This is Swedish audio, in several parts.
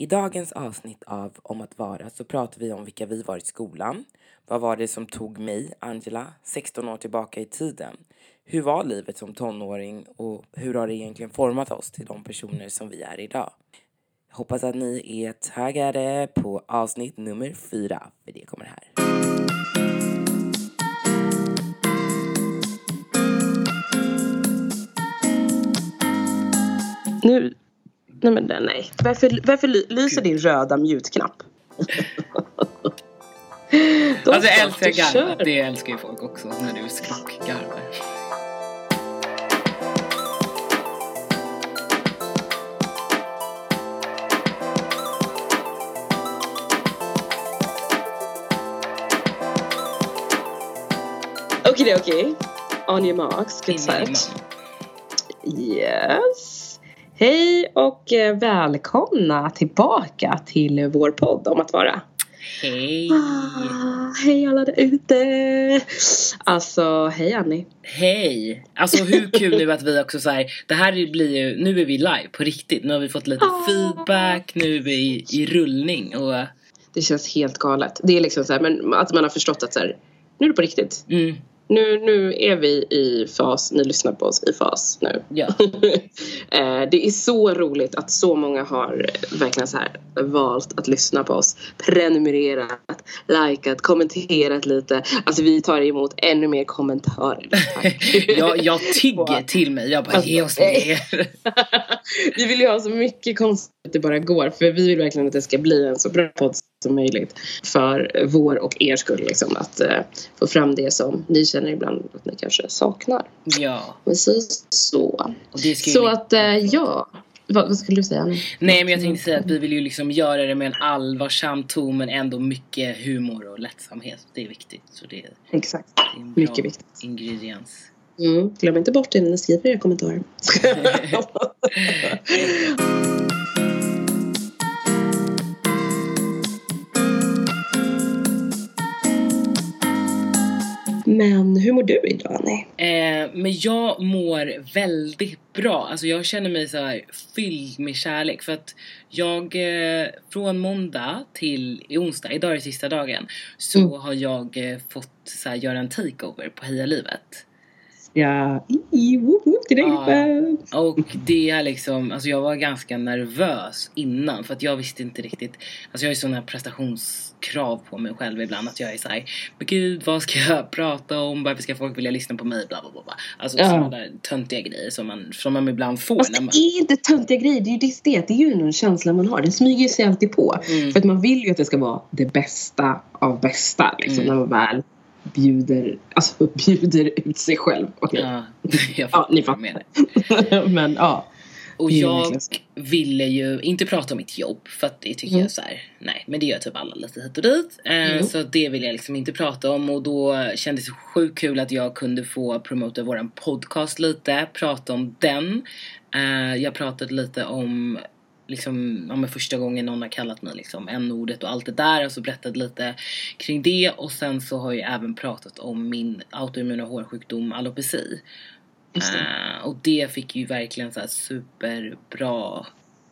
I dagens avsnitt av Om att vara så pratar vi om vilka vi var i skolan. Vad var det som tog mig, Angela, 16 år tillbaka i tiden? Hur var livet som tonåring och hur har det egentligen format oss till de personer som vi är idag? Jag hoppas att ni är taggade på avsnitt nummer fyra, för det kommer här. Nu... Nej men nej. Varför, varför ly- lyser din röda mute-knapp? De Alltså jag ska älskar garva. Det älskar ju folk också när du skrockgarvar. Okej, okej. On your marks, i set. Yes. Hej och eh, välkomna tillbaka till vår podd om att vara. Hej! Ah, hej alla där ute! Alltså, hej Annie. Hej! Alltså hur kul nu att vi också så här, det här blir ju, nu är vi live på riktigt. Nu har vi fått lite Ah. feedback, nu är vi i, i rullning och Det känns helt galet. Det är liksom så här, men att man har förstått att så här, nu är det på riktigt. mm, Nu, nu är vi i fas, ni lyssnar på oss i fas nu. ja. Eh, det är så roligt att så många har eh, verkligen så här valt att lyssna på oss. Prenumererat, likat, kommenterat lite. Alltså vi tar emot ännu mer kommentarer. Jag, jag tigger till mig, jag bara Alltså, ge oss mer. vi vill ju ha så mycket konst det bara går. För vi vill verkligen att det ska bli en så bra podd som möjligt. För vår och er skull. Liksom, att eh, få fram det som ni känner ibland att ni kanske saknar. Ja. Precis så. Det Så att eh, ja. Vad, vad skulle du säga? Nej men jag tänkte säga att vi vill ju liksom göra det med en allvarsam ton men ändå mycket humor och lättsamhet. Det är viktigt. Så det, är Exakt. en bra Mycket viktigt. ingrediens. Mm. Glöm inte bort det när ni skriver era kommentarer. Men hur mår du idag Annie? Eh, men jag mår väldigt bra. Alltså jag känner mig så här fylld med kärlek. För att jag eh, från måndag till i onsdag, idag är sista dagen. Så Mm. har jag eh, fått så här, göra en takeover på Heja Livet. Ja, i, woop, woop, till dig. Ja. Och det är liksom, alltså jag var ganska nervös innan för att jag visste inte riktigt, alltså jag har ju sådana prestationskrav på mig själv ibland att jag är såhär, men gud vad ska jag prata om, varför ska folk vilja lyssna på mig, bla bla bla. Alltså Ja. sådana där töntiga grejer som man, som man ibland får Fast man... det är inte töntiga grejer, det är ju det. Det är ju en känsla man har. Den smyger sig alltid på. Mm. För att man vill ju att det ska vara det bästa av bästa. Liksom, Mm. När man väl bjuder, alltså, bjuder ut sig själv. Okej. Ja, jag Ja, ni menar. Men ja. Och jag ville ju inte prata om mitt jobb för att det tycker Mm. jag så här, nej men det gör typ alla lite hit och dit. Eh, Mm. Så det vill jag liksom inte prata om och då kändes det sjukt kul att jag kunde få promota våran podcast lite, prata om den. Eh, jag pratade lite om liksom, ja, men första gången någon har kallat mig liksom n-ordet och allt det där och så berättade lite kring det och sen så har jag även pratat om min autoimmuna hårsjukdom alopeci. Det. Eh, och det fick ju verkligen så superbra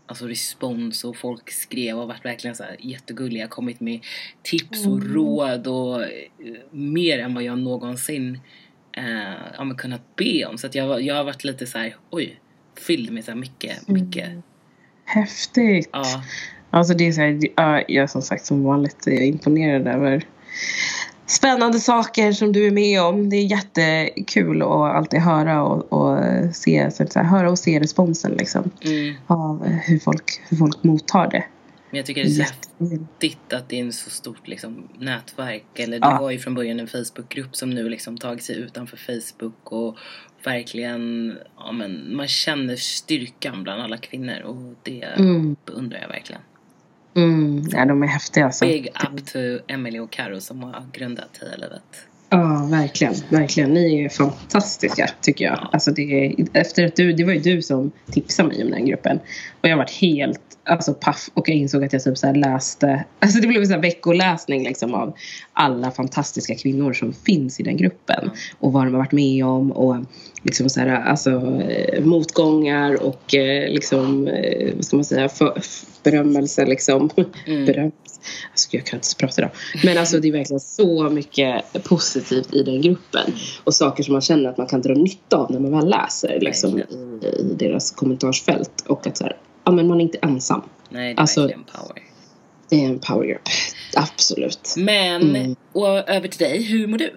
alltså respons och folk skrev och varit verkligen så här jättegulliga, kommit med tips och Mm. råd och eh, mer än vad jag någonsin eh, ja, kunnat be om. Så att jag, jag har varit lite så här, oj, fylld med så mycket, mycket. Häftigt. Ja, Alltså det är så här, ja, jag som sagt som vanligt är jag imponerad över spännande saker som du är med om. Det är jättekul att alltid höra och, och se, så säga, höra och se responsen liksom. mm. Av hur folk, hur folk mottar det. Men jag tycker det är så häftigt att det är en så stort liksom, nätverk. Eller det Ja. var ju från början en Facebookgrupp som nu liksom tagit sig utanför Facebook och verkligen, ja men man känner styrkan bland alla kvinnor och det Mm. beundrar jag verkligen. Mm. Ja, de är häftiga alltså. Big up to Emily och Karo som har grundat Heja Livet. Ja, verkligen. verkligen. Ni är fantastiska tycker jag. Alltså det, efter att du, det var ju du som tipsade mig om den gruppen. Och jag varit helt alltså, paff och jag insåg att jag typ så läste, alltså det blev en veckoläsning liksom av alla fantastiska kvinnor som finns i den gruppen. Och vad de har varit med om och liksom så här, alltså, eh, motgångar och eh, liksom, eh, vad ska man säga, för, berömmelse liksom. Mm. Beröm. Alltså, jag kan inte prata idag. Men alltså det är verkligen så mycket positivt i den gruppen. Och saker som man känner att man kan dra nytta av när man väl läser liksom, i, i, deras kommentarsfält. Och att så här, ja men man är inte ensam. Nej, det är alltså, verkligen power. Det är en powergrupp. Absolut. Men, mm. och över till dig. Hur mår du?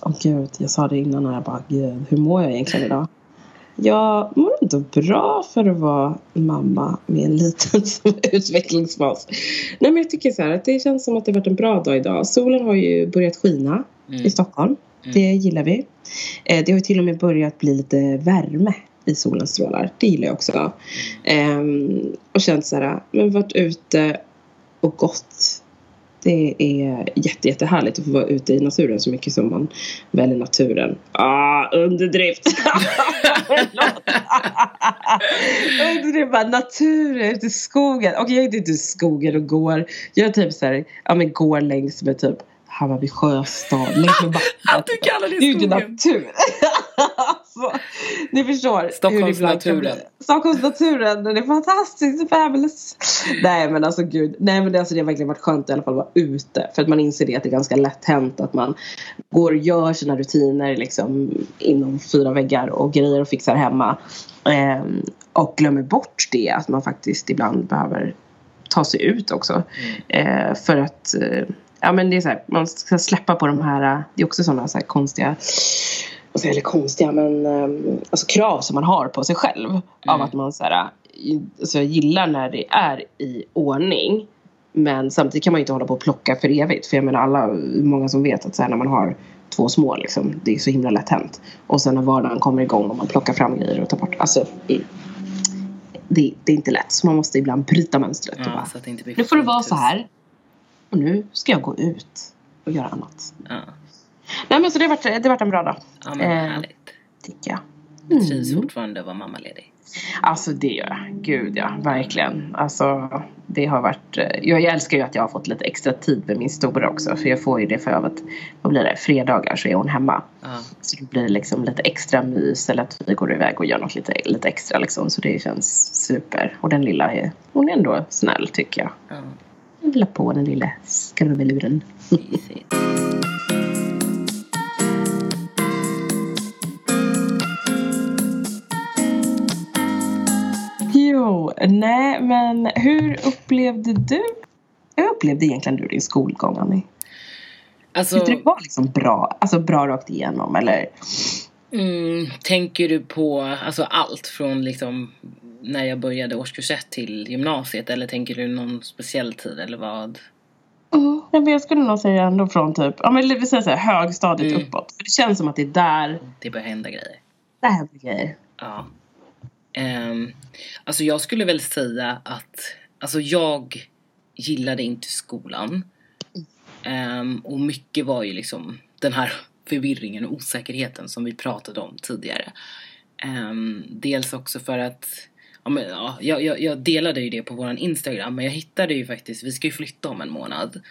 Åh oh, gud, jag sa det innan och jag bara, gud, hur mår jag egentligen idag? Jag mår inte bra för att vara mamma med en liten utvecklingsfas. Nej men jag tycker så här att det känns som att det varit en bra dag idag. Solen har ju börjat skina mm. i Stockholm. Mm. Det gillar vi. Eh, det har ju till och med börjat bli lite värme i solens strålar. Det gillar jag också. Um, och känt så här, men varit ute och gått det är jätte, jättehärligt att få vara ute i naturen så mycket som man väljer naturen. Ah, underdrift! underdrift, bara naturen, ute i skogen. Och jag är inte ute i skogen och går. Jag är typ så här, ja men går längs med typ Hammarby sjöstad, längs med vattnet. du kallar det skogen? Det är natur. alltså, ni förstår. Stockholmsnaturen. Stockholmsnaturen, den är fantastisk, fabulous. Nej men alltså gud, nej men det, alltså, det har verkligen varit skönt i alla fall att vara ute. För att man inser det att det är ganska lätt hänt att man går och gör sina rutiner liksom inom fyra väggar och grejer och fixar hemma. Eh, och glömmer bort det att man faktiskt ibland behöver ta sig ut också. Mm. Eh, för att eh, ja men det är så här, man ska släppa på de här, det är också sådana så här konstiga eller konstiga men um, alltså krav som man har på sig själv. Mm. Av att man så här, alltså jag gillar när det är i ordning. Men samtidigt kan man inte hålla på och plocka för evigt. För jag menar alla, många som vet att så här, när man har två små liksom, det är så himla lätt hänt. Och sen när vardagen kommer igång och man plockar fram grejer och tar bort. Alltså, det, det är inte lätt. Så man måste ibland bryta mönstret. Ja, och bara, nu får det vara så här. Och nu ska jag gå ut och göra annat. Ja. Nej men så det har varit, det har varit en bra dag. Ja men eh, härligt. Tycker jag. Mm. Du trivs fortfarande att vara mammaledig? Alltså det gör jag. Gud ja, verkligen. Alltså det har varit. Eh, jag, jag älskar ju att jag har fått lite extra tid med min stora också. För jag får ju det för att, vad blir det, fredagar så är hon hemma. Uh. Så det blir liksom lite extra mys eller att vi går iväg och gör något lite, lite extra liksom. Så det känns super. Och den lilla är, hon är ändå snäll tycker jag. Uh. Vila på den lilla skrubbeluren. Nej men hur upplevde du hur upplevde egentligen du din skolgång Annie? Alltså, Tyckte du det var liksom bra, alltså bra rakt igenom eller? Mm, tänker du på alltså allt från liksom när jag började årskurs 1 till gymnasiet eller tänker du någon speciell tid eller vad? Mm, jag skulle nog säga ändå från typ, ja men vi säger så här, högstadiet mm. uppåt. För det känns som att det är där det börjar hända grejer. Det händer grejer. Ja. Um, alltså jag skulle väl säga att, alltså jag gillade inte skolan. Um, och mycket var ju liksom den här förvirringen och osäkerheten som vi pratade om tidigare. Um, dels också för att ja, men, ja, jag, jag, delade ju det på våran Instagram men jag hittade ju faktiskt, vi ska ju flytta om en månad.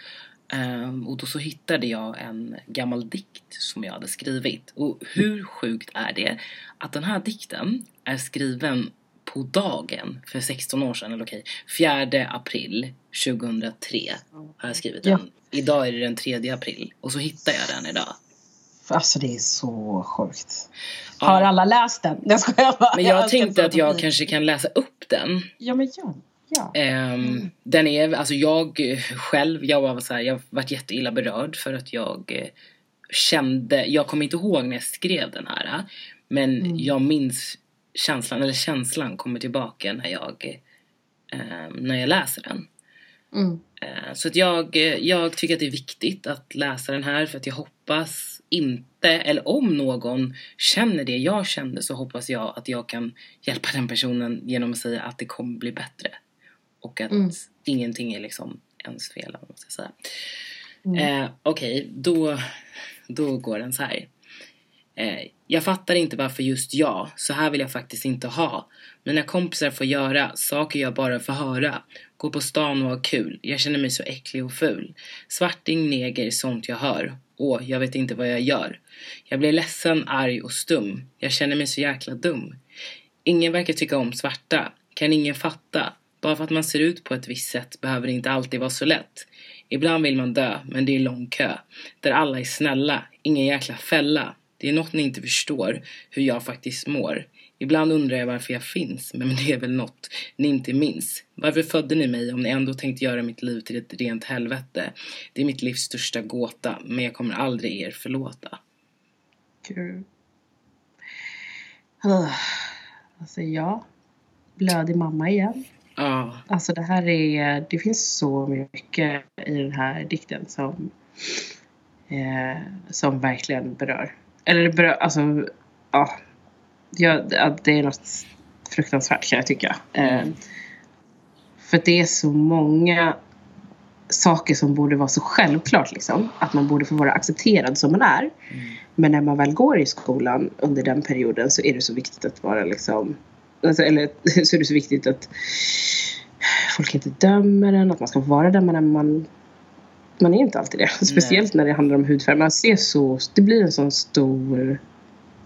Um, och då så hittade jag en gammal dikt som jag hade skrivit. Och hur sjukt är det att den här dikten är skriven på dagen för 16 år sedan, eller okej, 4 april 2003 har jag skrivit den. Ja. Idag är det den 3 april och så hittar jag den idag. Alltså det är så sjukt. Ja. Har alla läst den? Jag skojar bara. Men jag, jag tänkte att jag kanske kan läsa upp den. Ja men ja. Ja. Um, mm. Den är, alltså jag själv, jag var så här, jag varit jätteilla berörd för att jag eh, kände, jag kommer inte ihåg när jag skrev den här. Men mm. jag minns känslan, eller känslan kommer tillbaka när jag, eh, när jag läser den. Mm. Eh, så att jag, jag tycker att det är viktigt att läsa den här för att jag hoppas inte, eller om någon känner det jag kände så hoppas jag att jag kan hjälpa den personen genom att säga att det kommer bli bättre. Och att mm. ingenting är liksom ens fel, om man ska säga. Mm. Eh, Okej, okay, då Då går den så här. Eh, jag fattar inte varför just jag, så här vill jag faktiskt inte ha. Mina kompisar får göra saker jag bara får höra. Gå på stan och ha kul. Jag känner mig så äcklig och ful. Svarting, neger, sånt jag hör. Åh, jag vet inte vad jag gör. Jag blir ledsen, arg och stum. Jag känner mig så jäkla dum. Ingen verkar tycka om svarta. Kan ingen fatta. Bara för att man ser ut på ett visst sätt behöver det inte alltid vara så lätt. Ibland vill man dö, men det är lång kö. Där alla är snälla. Ingen jäkla fälla. Det är något ni inte förstår, hur jag faktiskt mår. Ibland undrar jag varför jag finns, men det är väl något ni inte minns. Varför födde ni mig om ni ändå tänkte göra mitt liv till ett rent helvete? Det är mitt livs största gåta, men jag kommer aldrig er förlåta. Gud. Alltså ja, blödig mamma igen. Ja, Alltså det här är, det finns så mycket i den här dikten som, eh, som verkligen berör. Eller det berör, alltså, ja. det- är något fruktansvärt kan jag tycka. Eh, för det är så många saker som borde vara så självklart liksom. Att man borde få vara accepterad som man är. Men när man väl går i skolan under den perioden så är det så viktigt att vara liksom alltså, eller så är det så viktigt att folk inte dömer en, att man ska vara där man är. Man, man är inte alltid det. Speciellt när det handlar om hudfärg. Man ser så, det blir en sån stor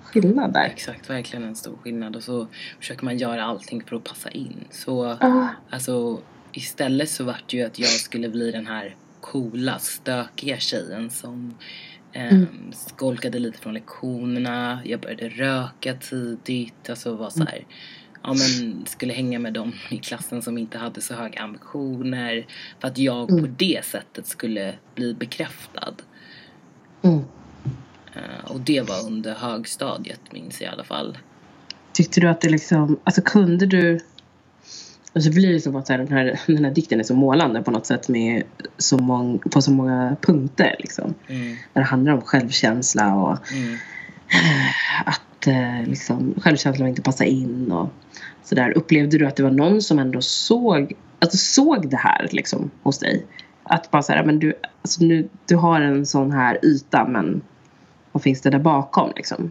skillnad där. exakt. Verkligen en stor skillnad. Och så försöker man göra allting för att passa in. Så Ah, Alltså istället så vart det ju att jag skulle bli den här coola, stökiga tjejen som eh, Mm. skolkade lite från lektionerna. Jag började röka tidigt. Alltså var så här, ja men skulle hänga med dem i klassen som inte hade så höga ambitioner. För att jag på det sättet skulle bli bekräftad. mm. Eh, och det var under högstadiet minns jag i alla fall. Tyckte du att det liksom, alltså kunde du och så blir det som att här, den, här, den här dikten är så målande på något sätt med så mång, på så många punkter liksom. Mm, Där det handlar om självkänsla och mm, att eh, liksom, självkänslan inte passa in och sådär. Upplevde du att det var någon som ändå såg, alltså såg det här liksom hos dig? Att bara såhär, men du, alltså nu, du har en sån här yta men vad finns det där bakom liksom?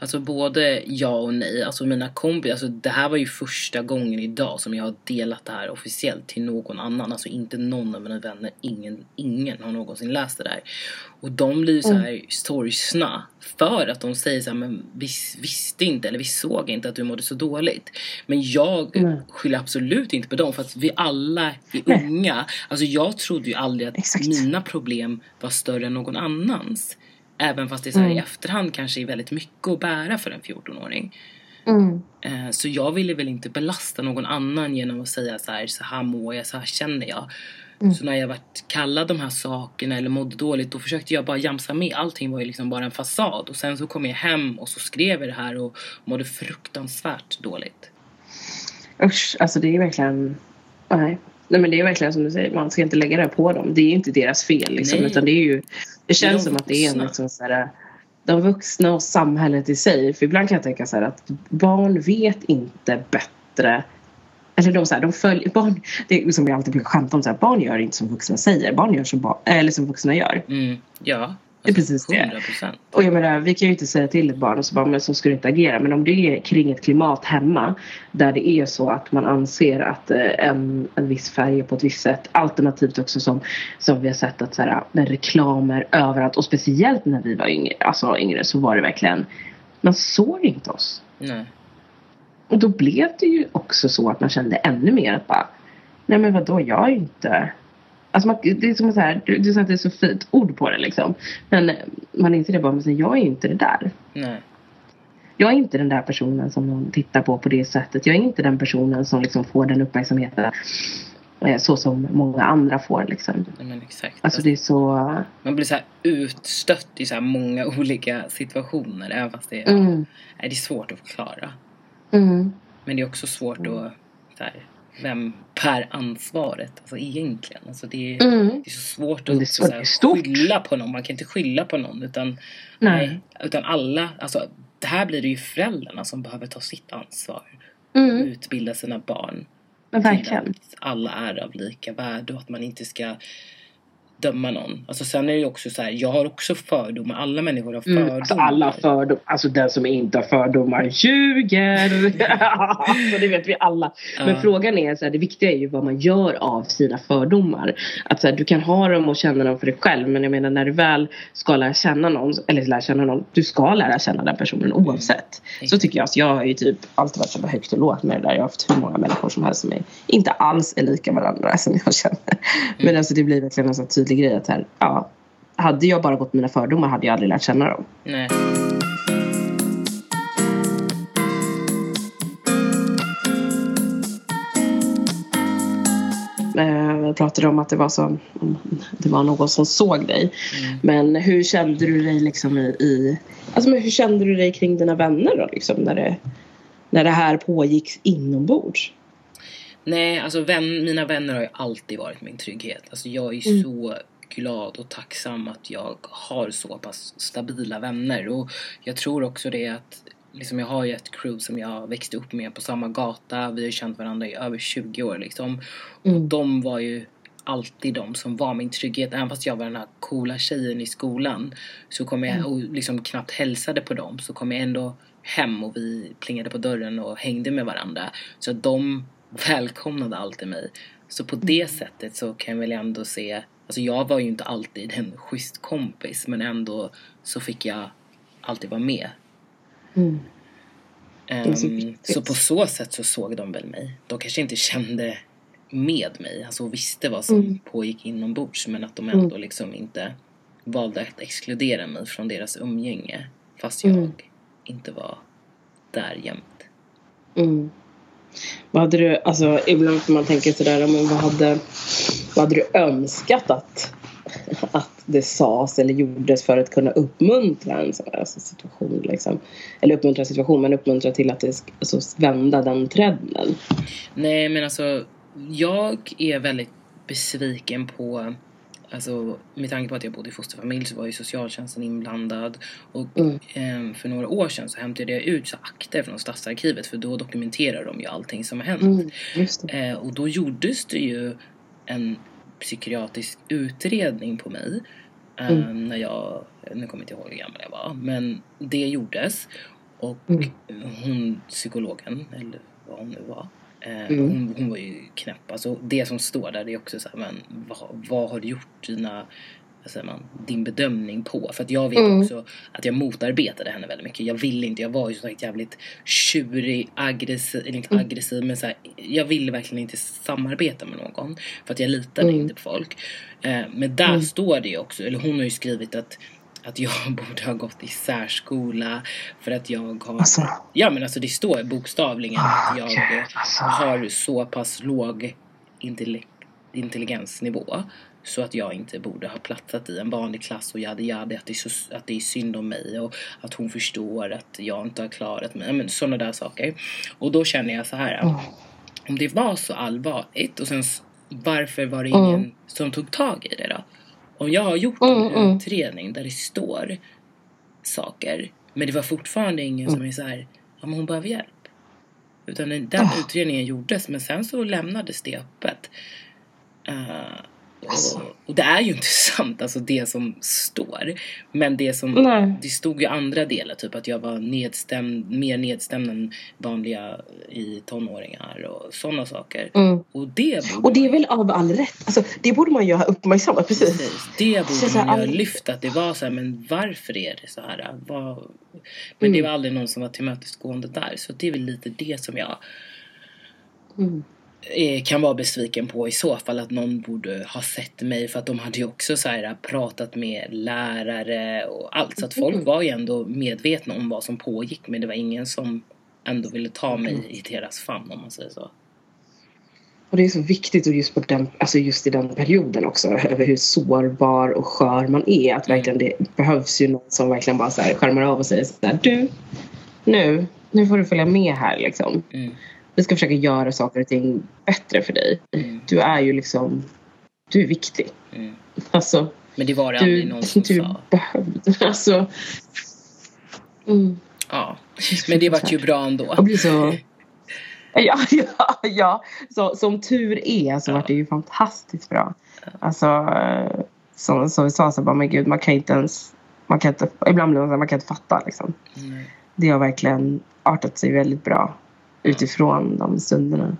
Alltså både ja och nej. Alltså mina kompisar, alltså det här var ju första gången idag som jag har delat det här officiellt till någon annan. Alltså inte någon av mina vänner, ingen, ingen har någonsin läst det där. Och de blir ju så här sorgsna för att de säger så här, men vi visste inte eller vi såg inte att du mådde så dåligt. Men jag Nej. skyller absolut inte på dem för att vi alla är Nej. unga. Alltså jag trodde ju aldrig att Exakt. mina problem var större än någon annans. Även fast det så här i Mm. efterhand kanske är väldigt mycket att bära för en 14-åring. Mm. Eh, Så jag ville väl inte belasta någon annan genom att säga så här, så här mår jag, så här känner jag. Mm. Så när jag varit kallad de här sakerna eller mådde dåligt då försökte jag bara jamsa med. Allting var ju liksom bara en fasad. Och sen så kom jag hem och så skrev jag det här och mådde fruktansvärt dåligt. Usch, alltså det är verkligen, nej. Nej men det är verkligen som du säger, man ska inte lägga det på dem. Det är ju inte deras fel liksom, Nej. utan det är ju, det känns de som att det är en liksom så här, de vuxna och samhället i sig. För ibland kan jag tänka så här att barn vet inte bättre eller de, så här, de följer, barn, det är som jag alltid brukar skämta om, så här, barn gör inte som vuxna säger, barn gör som, barn, eller som vuxna gör. Mm, ja. Det är precis det. 100 procent. Och jag menar, vi kan ju inte säga till ett barn och så bara, men så ska du inte agera. Men om det är kring ett klimat hemma där det är så att man anser att eh, en, en viss färg är på ett visst sätt. Alternativt också som, som vi har sett att så här, med reklamer överallt och speciellt när vi var yngre, alltså yngre så var det verkligen, man såg inte oss. Nej. Och då blev det ju också så att man kände ännu mer att bara, nej men vadå, jag är ju inte Alltså man, det är som så här, du, du sätter så fint ord på det liksom. Men man inser det bara, men jag är inte det där. Nej. Jag är inte den där personen som någon tittar på på det sättet. Jag är inte den personen som liksom får den uppmärksamheten eh, så som många andra får liksom. Men exakt. Alltså det är så... Man blir så här utstött i så många olika situationer. Även fast det är, Mm, det är svårt att förklara. mm, Men det är också svårt att, så här, vem bär ansvaret? Alltså egentligen. Alltså det, är, mm. det är så svårt att så- så det är här, skylla på någon. Man kan inte skylla på någon. Utan, Nej. utan alla, alltså det här blir det ju föräldrarna som behöver ta sitt ansvar. Mm, Utbilda sina barn. men verkligen. att alla är av lika värde och att man inte ska döma någon. Alltså sen är det ju också så här, jag har också fördomar. Alla människor har fördomar. Mm, alltså alla fördomar. Alltså den som inte har fördomar ljuger. alltså det vet vi alla. Men frågan är, så här, det viktiga är ju vad man gör av sina fördomar. Att så här, du kan ha dem och känna dem för dig själv. Men jag menar när du väl ska lära känna någon. Eller lära känna någon. Du ska lära känna den personen oavsett. Så tycker jag. Så jag har ju typ alltid varit så högt och lågt med det där. Jag har haft hur många människor som helst som är, inte alls är lika varandra som jag känner. Men alltså det blir verkligen en sån tydlig grej att här, ja. Hade jag bara gått mina fördomar hade jag aldrig lärt känna dem. Nej. Eh, Jag pratade om att det var, så, det var någon som såg dig. Men hur kände du dig liksom i, i alltså men hur kände du dig kring dina vänner då liksom när det, när det här pågick inombords? Nej, alltså vän, mina vänner har ju alltid varit min trygghet. Alltså jag är Mm. så glad och tacksam att jag har så pass stabila vänner. Och jag tror också det att liksom jag har ju ett crew som jag växte upp med på samma gata. Vi har känt varandra i över 20 år liksom. Och Mm. de var ju alltid de som var min trygghet. Även fast jag var den här coola tjejen i skolan så kom jag och liksom knappt hälsade på dem så kom jag ändå hem och vi plingade på dörren och hängde med varandra. Så de välkomnade alltid mig. Så på det sättet så kan jag väl ändå se, alltså jag var ju inte alltid en schysst kompis men ändå så fick jag alltid vara med. Mm. är så på så sätt så såg de väl mig. De kanske inte kände med mig, alltså visste vad som Mm. pågick inombords men att de ändå liksom inte valde att exkludera mig från deras umgänge fast jag Mm. inte var där jämt. Mm. Vad hade du, alltså ibland får man tänka sådär, men vad hade, vad hade du önskat att, att det sades eller gjordes för att kunna uppmuntra en sån här alltså, situation liksom? Eller uppmuntra situationen, situation, men uppmuntra till att det alltså, vända den trenden. Nej men alltså jag är väldigt besviken på Alltså med tanke på att jag bodde i fosterfamilj så var ju socialtjänsten inblandad och Mm. ehm, för några år sedan så hämtade jag ut så akter från Stadsarkivet för då dokumenterar de ju allting som har hänt. Mm. Eh, och då gjordes det ju en psykiatrisk utredning på mig. Eh, Mm. När jag, nu kommer jag inte ihåg hur gammal jag var, men det gjordes. Och Mm. hon, psykologen, eller vad hon nu var, eh, Mm. hon, hon var ju knäpp. Alltså det som står där det är också så här, men vad, vad har du gjort dina vad säger man, din bedömning på. För att jag vet Mm. också att jag motarbetade henne väldigt mycket. Jag ville inte, jag var ju så sagt jävligt tjurig, aggressiv, eller inte Mm. aggressiv men så här, jag ville verkligen inte samarbeta med någon. För att jag litade Mm. inte på folk. Eh, men där Mm. står det ju också, eller hon har ju skrivit att att jag borde ha gått i särskola för att jag har... Alltså. Ja men alltså det står bokstavligen Ah, att jag eh, alltså. har så pass låg intelli- intelligensnivå så att jag inte borde ha platsat i en vanlig klass och yadi yadi att det, är så, att det är synd om mig och att hon förstår att jag inte har klarat mig. Men sådana där saker. Och då känner jag så här. Mm. Om det var så allvarligt och sen varför var det Mm. ingen som tog tag i det då? Om jag har gjort Mm, en mm. utredning där det står saker men det var fortfarande ingen Mm. som är så här, ja men hon behöver hjälp. Utan den, Ah. utredningen gjordes men sen så lämnades det öppet. Eh, Alltså. och, och det är ju inte sant, alltså det som står. Men det som, Nej. det stod ju andra delar, typ att jag var nedstämd, mer nedstämd än vanliga i tonåringar och sådana saker. Mm. Och det borde Och det är väl av all rätt. Alltså, det borde man ju ha uppmärksammat. Precis. Precis, det borde så man ju ha all- lyft att det var så här, men varför är det så här? Vad... Men det Mm. var aldrig någon som var tillmötesgående där. Så det är väl lite det som jag Mm. Eh, kan vara besviken på i så fall. Att någon borde ha sett mig. För att de hade ju också så här, pratat med lärare och allt. Så att folk Mm. var ju ändå medvetna om vad som pågick. Men det var ingen som ändå ville ta mig Mm. i deras famn om man säger så. Och det är så viktigt och just, på den, alltså just i den perioden också. Över hur sårbar och skör man är. Att verkligen det behövs ju någon som verkligen bara så här skärmar av och säger så här. Du, nu, nu får du följa med här liksom. Mm. Vi ska försöka göra saker och ting bättre för dig. Mm. Du är ju liksom, du är viktig. Mm. Alltså, Men det var det du, aldrig någon som du sa. behövde. Alltså, mm. Ja. Men det vart ju bra ändå. Jag blir så... Ja, ja, ja. Så, som tur är så Ja. var det ju fantastiskt bra. Alltså, som, som vi sa, så bara, men gud, man kan inte ens... Man kan inte, ibland blir man så man kan inte fatta liksom. Nej. Det har verkligen artat sig väldigt bra utifrån de stunderna.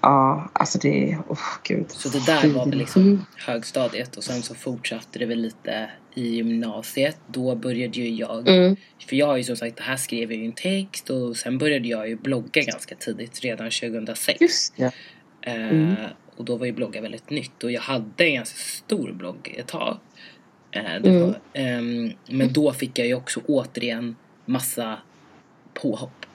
Ja, alltså det... Oh, gud. Så det där var väl liksom Mm. högstadiet och sen så fortsatte det väl lite i gymnasiet. Då började ju jag, Mm. för jag har ju som sagt, det här skrev jag ju en text och sen började jag ju blogga ganska tidigt, redan 2006. Just det. Eh, Mm. Och då var ju blogga väldigt nytt och jag hade en ganska stor blogg ett tag. Eh, Mm. var, ehm, men då fick jag ju också återigen massa påhopp.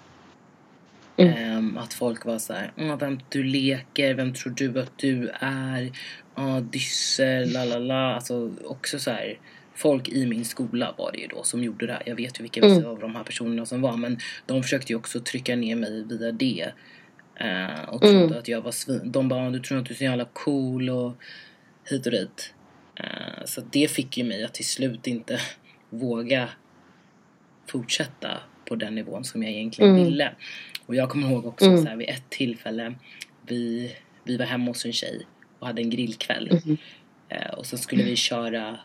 Mm. Ehm, att folk var så här, "Ah, vem du leker, vem tror du att du är, ah, dyster, la la la. Alltså också så här, folk i min skola var det ju då som gjorde det här. Jag vet ju vilka Mm. av de här personerna som var men de försökte ju också trycka ner mig via det. Eh, och trodde Mm. att jag var svin. De bara, du tror att du är så jävla cool och hit och dit. Eh, så det fick ju mig att till slut inte våga fortsätta på den nivån som jag egentligen Mm. ville. Och jag kommer ihåg också Mm. så här, vid ett tillfälle, vi, vi var hemma hos en tjej och hade en grillkväll. Mhm. Eh, och så skulle vi köra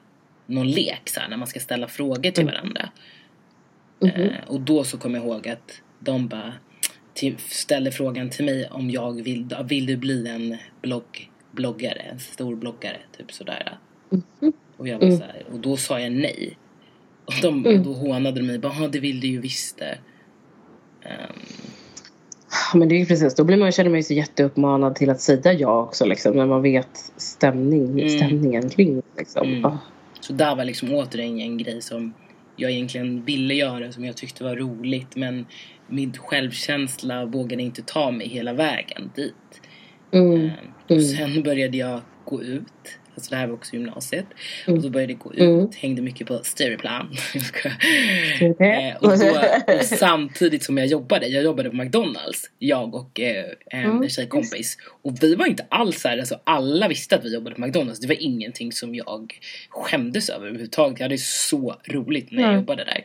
någon lek så här, när man ska ställa frågor till Mm. varandra. Mhm. Eh, och då så kom jag ihåg att de bara till, ställde frågan till mig om jag vill, vill du bli en blogg, bloggare, en stor bloggare, typ sådär. Mhm. Och jag var Mm. så här, och då sa jag nej. Och de, Mm. då hånade de mig, bara, "Ah, det vill du ju visst det. Ehm, Men det är ju precis, då blir man, känner man ju sig jätteuppmanad till att säga ja också liksom, när man vet stämning, Mm. stämningen kring liksom. Mm. Så där var liksom återigen en grej som jag egentligen ville göra, som jag tyckte var roligt. Men min självkänsla vågade inte ta mig hela vägen dit. Mm. Ehm, och Mm. sen började jag gå ut. Alltså det här var också gymnasiet. Mm. Och så började jag gå ut, Mm. hängde mycket på Stureplan. Eh, och, då, och samtidigt som jag jobbade, jag jobbade på McDonalds, jag och eh, en Mm, tjejkompis. Och vi var inte alls så här, alltså alla visste att vi jobbade på McDonalds. Det var ingenting som jag skämdes över överhuvudtaget. Jag hade så roligt när jag Mm. jobbade där.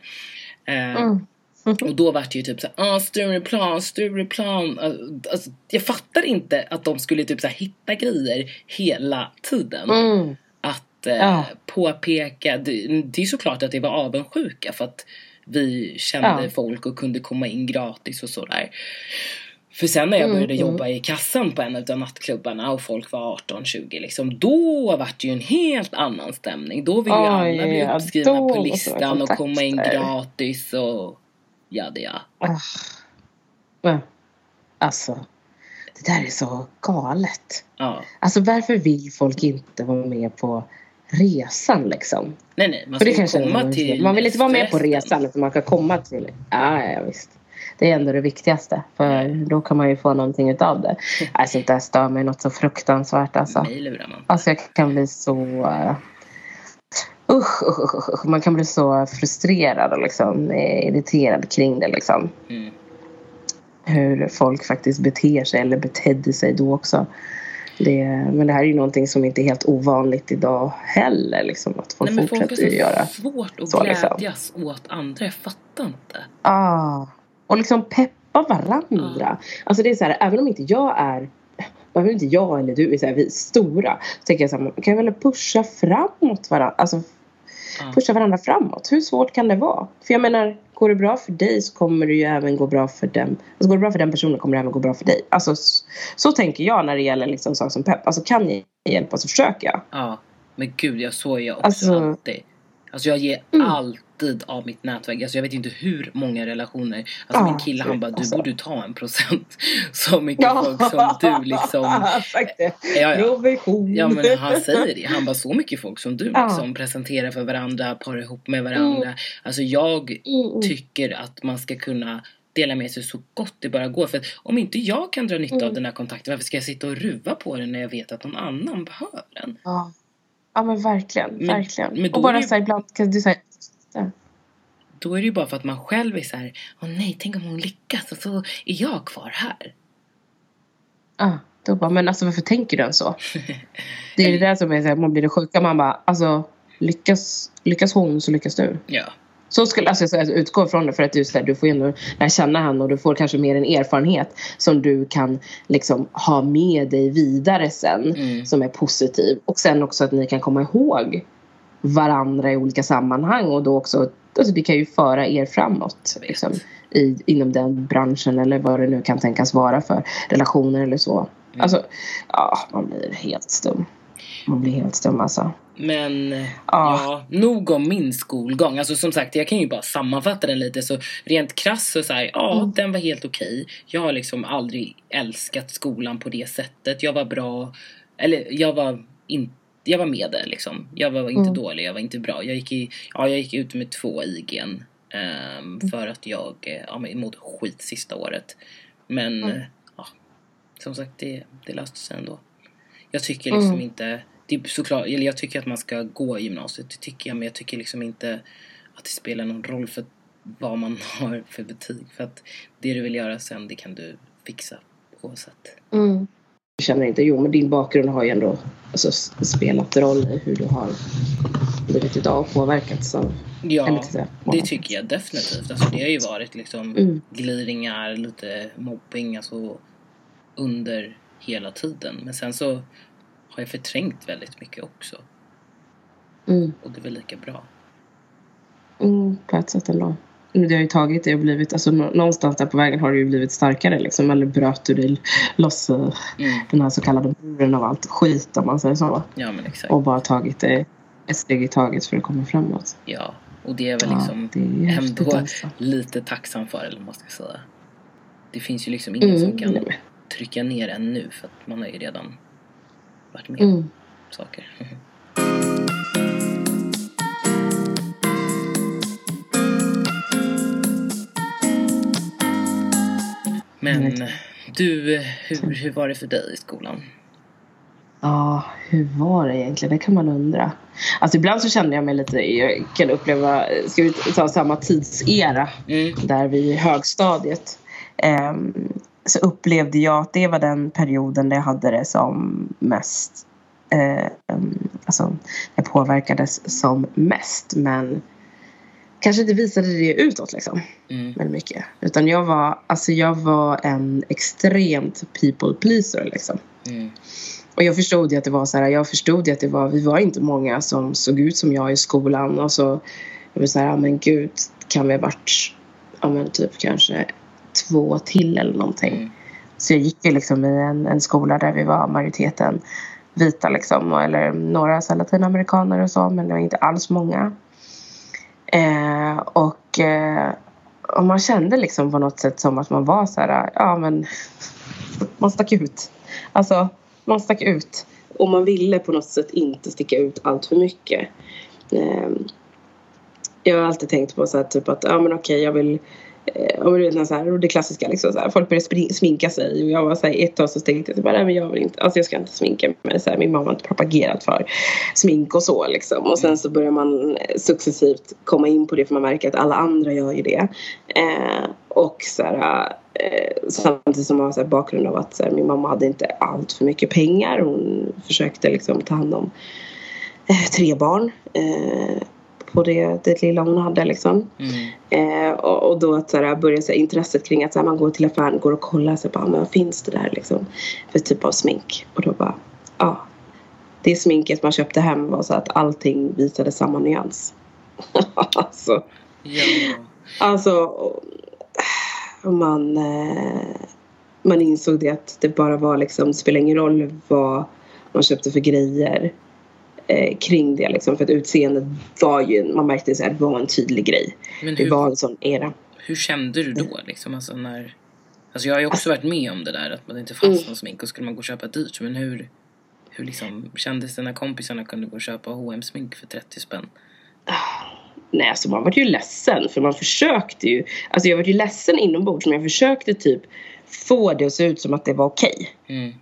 Eh, Mm. Och då var det ju typ såhär, ah Stureplan, Stureplan. Alltså, jag fattar inte att de skulle typ så här hitta grejer hela tiden. Mm. Att eh, Ja. påpeka, det, det är såklart att det var avundsjuka för att vi kände Ja. folk och kunde komma in gratis och sådär. För sen när jag Mm, började mm. jobba i kassan på en av nattklubbarna och folk var 18-20 liksom, då var det ju en helt annan stämning. Då ville ju alla bli uppskrivna då på listan och komma in gratis och ja det ja. Ah. Men, alltså, det där är så galet. ja. Alltså varför vill folk inte vara med på resan liksom? Nej nej, man För det ska ju kanske komma till man vill inte vara med på resan utan man kan komma till ja, ja visst. Det är ändå det viktigaste för då kan man ju få någonting utav det. Alltså det där stör mig något så fruktansvärt alltså. Mig lurar man. Alltså jag kan bli så... Usch, usch, usch, usch. Man kan bli så frustrerad och liksom, irriterad kring det. Liksom. Mm. Hur folk faktiskt beter sig eller betedde sig då också. Det, men det här är ju någonting som inte är helt ovanligt idag heller. Liksom, att folk Nej folk fortsätter har göra. så svårt att så, liksom. glädjas åt andra, jag fattar inte. Ah, och liksom peppa varandra. Alltså det är så här, även om inte jag är om inte jag eller du är så här, vi är stora. Så tänker jag så här, man kan väl pusha framåt varandra. Alltså. Pusha varandra framåt. Hur svårt kan det vara? För jag menar, går det bra för dig så kommer det ju även gå bra för den. Alltså går det bra för den personen kommer det även gå bra för dig. Alltså så, så tänker jag när det gäller liksom saker som pepp. Alltså kan jag hjälpa så försöker jag. Ja, men gud jag så är jag också Alltså- alltid. Alltså jag ger Mm. Alltid av mitt nätverk. Alltså jag vet inte hur många relationer. Alltså Ja, min kille han bara, du alltså. borde ta en procent. Så mycket folk som du liksom. Sagt det. Ja, ja. Ja men han säger det. Han bara, så mycket folk som du Ja. liksom presenterar för varandra, parar ihop med varandra. Alltså jag Mm, mm. tycker att man ska kunna dela med sig så gott det bara går. För att om inte jag kan dra nytta av Mm. den här kontakten, varför ska jag sitta och ruva på den när jag vet att någon annan behöver den? Ja. ja men verkligen, Men- verkligen. men och bara det- så här, ibland kan du säga Då är det ju bara för att man själv är så här, åh nej, tänk om hon lyckas och så är jag kvar här. Ja, då bara, men alltså varför tänker du än så? Det är det där som är så här, man blir det sjuka. Man bara, alltså lyckas, lyckas hon så lyckas du. Ja. Så skulle alltså, jag utgå från det för att du, så här, du får ju ändå lära känna henne och du får kanske mer en erfarenhet som du kan liksom ha med dig vidare sen Mm. som är positiv. Och sen också att ni kan komma ihåg varandra i olika sammanhang och då också alltså det kan ju föra er framåt liksom, i, inom den branschen eller vad det nu kan tänkas vara för relationer eller så. Mm. Alltså, ja, man blir helt stum. Man blir helt stum alltså. Men Ja. ja, nog om min skolgång. Alltså som sagt, jag kan ju bara sammanfatta den lite. Så rent krasst så säger ja, Mm. den var helt okej. Jag har liksom aldrig älskat skolan på det sättet. Jag var bra, eller jag var inte jag var med där liksom. Jag var inte Mm. dålig, jag var inte bra. Jag gick, i, ja, jag gick ut med två IGN. ehm, Mm. för att jag eh, ja, men mådde skit sista året. Men Mm. eh, ja, som sagt, det, det löste sig ändå. Jag tycker liksom Mm. inte, det är såklart, eller jag tycker att man ska gå i gymnasiet, det tycker jag, men jag tycker liksom inte att det spelar någon roll för vad man har för betyg. För att det du vill göra sen, det kan du fixa oavsett. Mm. Jag känner inte, jo men din bakgrund har ju ändå alltså, spelat roll i hur du har blivit idag och påverkats av Ja, det tycker jag definitivt. Alltså det har ju varit liksom Mm. glidningar, lite mobbing, alltså under hela tiden. Men sen så har jag förträngt väldigt mycket också. Mm. Och det är väl lika bra. Mm, på ett sätt ändå. Det har ju tagit det och blivit, alltså nå- någonstans där på vägen har du ju blivit starkare liksom. Eller bröt du dig loss Mm. den här så kallade muren av allt skit om man säger så. Ja men exakt. Och bara tagit det ett steg i taget för att komma framåt. Ja, och det är väl Ja, liksom det är ändå alltså. lite tacksam för, eller vad man ska säga. Det finns ju liksom ingen Mm, som kan nej, trycka ner en nu för att man har ju redan varit med Mm. om saker. Men Verkligen. du, hur, hur var det för dig i skolan? Ja, hur var det egentligen? Det kan man undra. Alltså ibland så kände jag mig lite, jag kan uppleva, ska vi ta samma tidsera Mm, där vi i högstadiet. ehm, så upplevde jag att det var den perioden där jag hade det som mest, eh, em, alltså jag påverkades som mest. Men kanske inte visade det utåt liksom mm, väldigt mycket. Utan jag var, alltså jag var en extremt people pleaser liksom. mm, Och jag förstod ju att det var så här, jag förstod ju att det var, vi var inte många som såg ut som jag i skolan och så, jag var så här, men gud, kan vi ha varit, ja men typ kanske två till eller någonting. mm, Så jag gick ju liksom i en, en skola där vi var majoriteten vita liksom, eller några så latinamerikaner och så, men det var inte alls många. Eh, och, eh, och man kände liksom på något sätt som att man var så här, ja men man stack ut. Alltså, man stack ut. Och man ville på något sätt inte sticka ut allt för mycket. Eh, jag har alltid tänkt på så här, typ att, ja men okej jag vill eh, du vet så här, det klassiska liksom så här, folk började spring, sminka sig. Och jag var så här, ett tag så tänkte jag så bara, nej men jag vill inte, alltså jag ska inte sminka mig så här, min mamma har inte propagerat för smink och så liksom. Och sen så börjar man eh, successivt komma in på det för man märker att alla andra gör ju det. Eh, och så här, eh, samtidigt som man har så här, bakgrund av att så här, min mamma hade inte allt för mycket pengar. Hon försökte liksom ta hand om eh, tre barn. Eh, på det, det lilla hon hade liksom. Mm, Eh, och, och då att så här, börja så här, intresset kring att så här, man går till affären går och kollar så här, bara, men vad finns det där? liksom. För typ av smink. Och då bara ja det sminket man köpte hem var så att allting visade samma nyans. Alltså, ja, alltså man eh, man insåg det att det bara var liksom det spelar ingen roll vad man köpte för grejer eh, kring det liksom för att utseendet var ju man märkte så här, det var en tydlig grej men det hur, var en sån era hur kände du då liksom? Alltså när... Alltså jag har ju också varit med om det där att man inte fanns Mm. någon smink och skulle man gå och köpa dyrt. Men hur, hur liksom kändes det när kompisarna kunde gå och köpa hm smink för 30 spänn? Nej, alltså man var ju ledsen för man försökte ju. Alltså jag var ju ledsen inombords men jag försökte typ få det att se ut som att det var okej. Mm,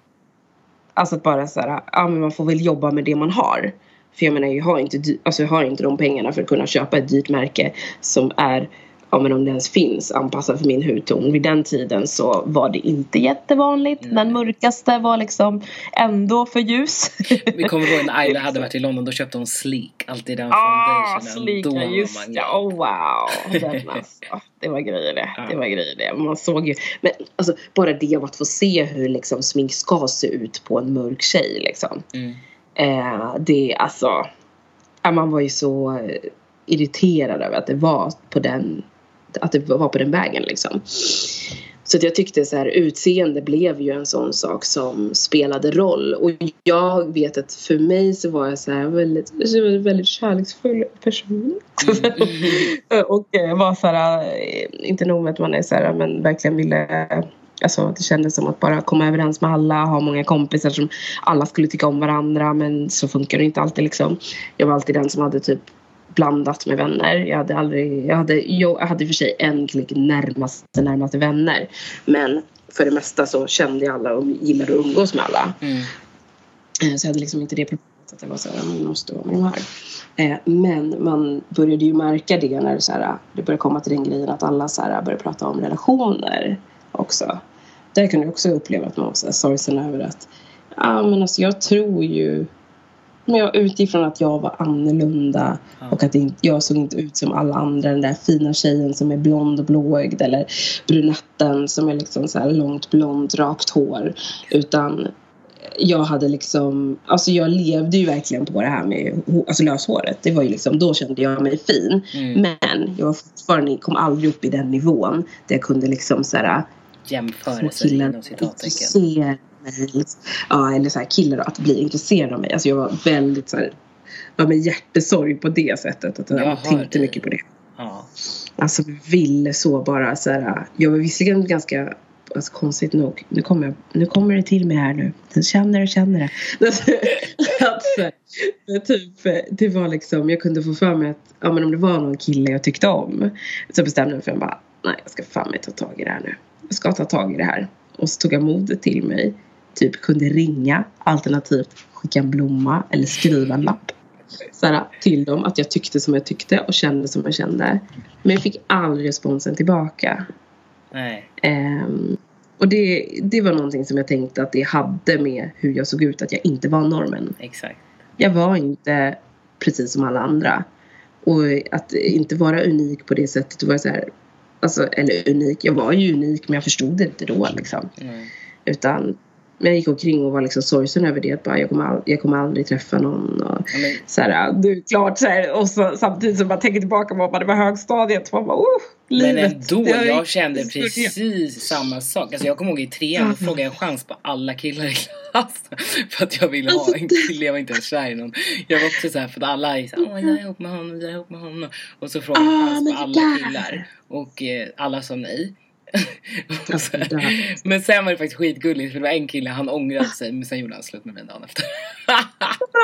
Alltså att bara så här, ja men man får väl jobba med det man har. För jag menar jag har inte, alltså jag har inte de pengarna för att kunna köpa ett dyrt märke som är ja men om det ens finns anpassad för min hudton. Vid den tiden så var det inte jättevanligt. Nej. Den mörkaste var liksom ändå för ljus. Vi kommer ihåg när Ayla hade varit i London, då köpte hon Sleek. Alltid den Ah, då just man det. Oh, wow. Den alltså. Det var grejer det. Ja. Det var grejer det. Man såg ju. Men alltså bara det av att få se hur liksom smink ska se ut på en mörk tjej liksom. Mm. Eh, det alltså. Ja, man var ju så eh, irriterad över att det var på den. Att det var på den vägen liksom. Så jag tyckte så här utseende blev ju en sån sak som spelade roll. Och jag vet att för mig så var jag så här väldigt, en väldigt kärleksfull person. och eh, var så här, eh, inte nog med att man är så här men verkligen ville Alltså det kändes som att bara komma överens med alla, ha många kompisar som alla skulle tycka om varandra men så funkar det inte alltid liksom. Jag var alltid den som hade typ blandat med vänner. Jag hade aldrig, jag hade, jag hade i och för sig en klick närmaste, närmaste vänner. Men för det mesta så kände jag alla och gillade att umgås med alla. Mm. Eh, Så jag hade liksom inte det problemet att det var så här, man måste vara med de här. Eh, Men man började ju märka det när det, så här, det började komma till den grejen att alla så här, började prata om relationer också. Där kunde jag också uppleva att man var sorgsen över att ja men alltså jag tror ju men jag utifrån att jag var annorlunda och att jag såg inte ut som alla andra. Den där fina tjejen som är blond och blåögd eller brunetten som är liksom så här långt blont rakt hår. Utan jag hade liksom, alltså jag levde ju verkligen på det här med alltså löshåret. Det var ju liksom, då kände jag mig fin. Mm. Men jag var fortfarande, kom aldrig upp i den nivån där jag kunde liksom så här Jämförelse inom att citattecken. Mig. Ja, eller så här killar att bli intresserade av mig. Alltså jag var väldigt så här, ja med hjärtesorg på det sättet. Att jag, Jag tänkte dig. mycket på det. Ja. Alltså ville så bara så här. Jag var visserligen ganska Alltså konstigt nog, nu kommer, jag, nu kommer det till mig här nu. Den känner och känner det. att, så här, men typ, det var liksom, jag kunde få för mig att ja, men om det var någon kille jag tyckte om. Så bestämde jag mig för att bara, nej jag ska fan mig ta tag i det här nu. Jag ska ta tag i det här. Och så tog jag modet till mig. Typ kunde ringa, alternativt skicka en blomma eller skriva en lapp. Så till dem att jag tyckte som jag tyckte och kände som jag kände. Men jag fick aldrig responsen tillbaka. Nej. Ehm, och det, det var någonting som jag tänkte att det hade med hur jag såg ut, att jag inte var normen. Exakt. Jag var inte precis som alla andra. Och att inte vara unik på det sättet var så här, alltså, eller unik, jag var ju unik men jag förstod det inte då liksom. Mm. Utan men jag gick omkring och var liksom sorgsen över det. Att bara, jag, kommer all, jag kommer aldrig träffa någon. Och, men, så här, det är klart så här, och så, samtidigt som man tänker tillbaka på det var högstadiet. Man bara, oh, men livet. ändå, Det har jag ju- kände precis samma sak. Alltså jag kommer ihåg i trean, då frågade jag en chans på alla killar i klassen. För att jag ville ha en kille, jag var inte ens kär i någon. Jag var också såhär, för att alla är såhär, åh jag är ihop med honom, jag är ihop med honom. Och så frågade jag Ah, chans men på alla killar. Och eh, alla sa nej. Alltså, där. men sen var det faktiskt skitgulligt för det var en kille, han ångrade sig men sen gjorde han slut med mig dagen efter.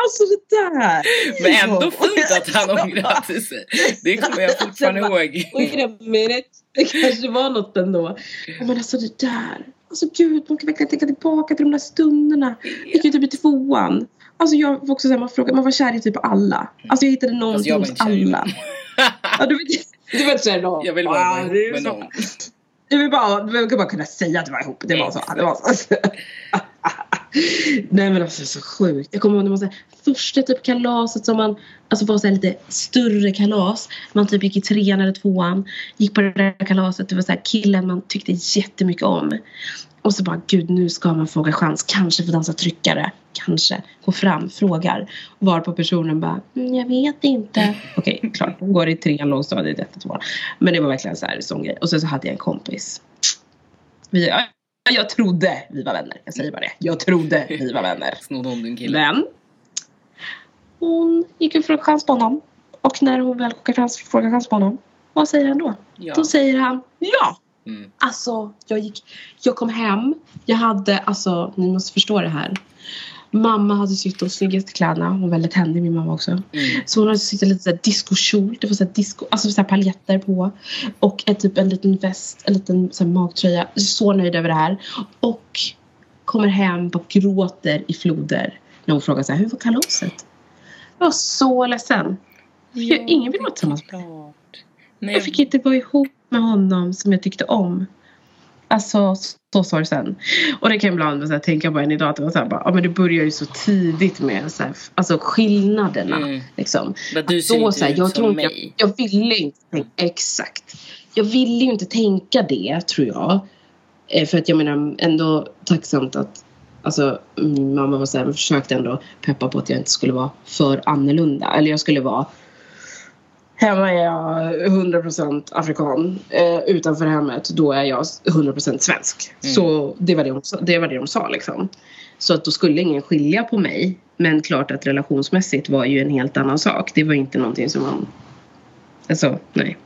Alltså det där. Men ändå fint att han ångrade sig. Det kommer jag fortfarande ihåg. Wait a minute. Det kanske var något ändå. Men alltså det där. Alltså gud, man kan verkligen tänka tillbaka till de där stunderna. Jag gick ju typ i tvåan. Alltså jag var också såhär, man frågade, man var kär i typ alla. Alltså jag hittade någonting jag var hos inte kär i alla. Ja, du vet, du vet såhär någon. Jag vill bara vara med någon. Du vill bara, du vill bara kunna säga att du var ihop. Det var så. Det var så. Nej men alltså så sjukt. Jag kommer ihåg när man så här, första typ kalaset som man, alltså var så lite större kalas. Man typ gick i trean eller tvåan. Gick på det där kalaset. Det var så här killen man tyckte jättemycket om. Och så bara gud nu ska man fråga chans. Kanske få dansa tryckare. Kanske. Gå fram, frågar. Var på personen bara mm, jag vet inte. Okej klart. Hon går i trean lågstadiet, ett tvåan. Men det var verkligen så här sån grej. Och sen så hade jag en kompis. Vi, jag trodde vi var vänner. Jag säger bara det. Jag trodde vi var vänner. Snodde hon din kille? Men hon gick och frågade chans på honom. Och när hon väl frågar chans på honom. Vad säger han då? Ja. Då säger han ja. Mm. Alltså jag gick, jag kom hem. Jag hade, alltså ni måste förstå det här. Mamma hade sytt de snyggaste kläderna. Hon var väldigt händig min mamma också. Mm. Så hon hade sytt en liten discokjol. Det var så här disco, alltså så här paljetter på. Och ett, typ en liten väst, en liten så här magtröja. Så nöjd över det här. Och kommer hem och gråter i floder. När hon frågar så här, hur var kalaset? Jag var så ledsen. Ja, ingen vill vara tillsammans med. Nej, Jag fick inte vara ihop med honom som jag tyckte om. Alltså så sorgsen. Och det kan jag ibland så här, tänka på än idag att det var så här, bara, ja, men det börjar ju så tidigt med så här, alltså skillnaderna. Mm. Liksom. Men du Att ser då, inte så här, ut jag, som inte, jag, mig. jag ville inte tänka, exakt. Jag ville ju inte tänka det tror jag. Eh, För att jag menar ändå tacksamt att Alltså mamma var så här, försökte ändå peppa på att jag inte skulle vara för annorlunda. Eller jag skulle vara Hemma är jag 100% afrikan. Eh, utanför hemmet då är jag 100% svensk. Mm. Så det var det, de, det var det de sa liksom. Så att då skulle ingen skilja på mig. Men klart att relationsmässigt var ju en helt annan sak. Det var inte någonting som man... Alltså, nej.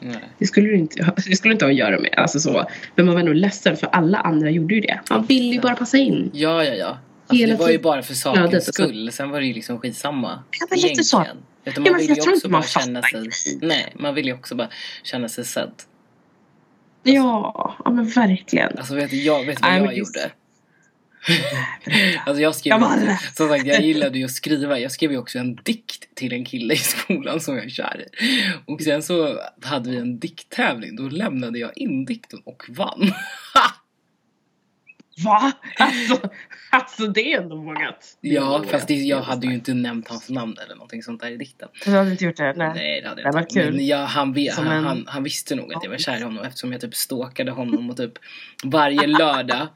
Nej. Det skulle det inte, det skulle inte ha att göra med. Alltså så. Men man var nog ledsen för alla andra gjorde ju det. Man ville ju bara passa in. Ja, ja, ja. Alltså, det var ju bara för Ja, sakens så. skull. Sen var det ju liksom skitsamma. Ja, men lite så. egentligen. Utan Ja, man men vill ju också bara känna sig... Nej, man vill ju också bara känna sig sedd. Ja, ja men verkligen. Alltså vet du, jag vet vad Nej, jag just- gjorde? Alltså jag skrev Jag bara, som sagt jag gillade ju att skriva. Jag skrev ju också en dikt till en kille i skolan som jag är kär i. Och sen så hade vi en dikttävling. Då lämnade jag in dikten och vann. Va? Alltså, alltså det är ändå vågat. Ja, fast det, jag hade ju inte nämnt hans namn eller någonting sånt där i dikten. Du hade inte gjort det? Nej. Nej, det hade Det jag var inte. kul. Men jag, han, han, en- han, han visste nog att jag var kär i honom eftersom jag typ stalkade honom och typ varje lördag,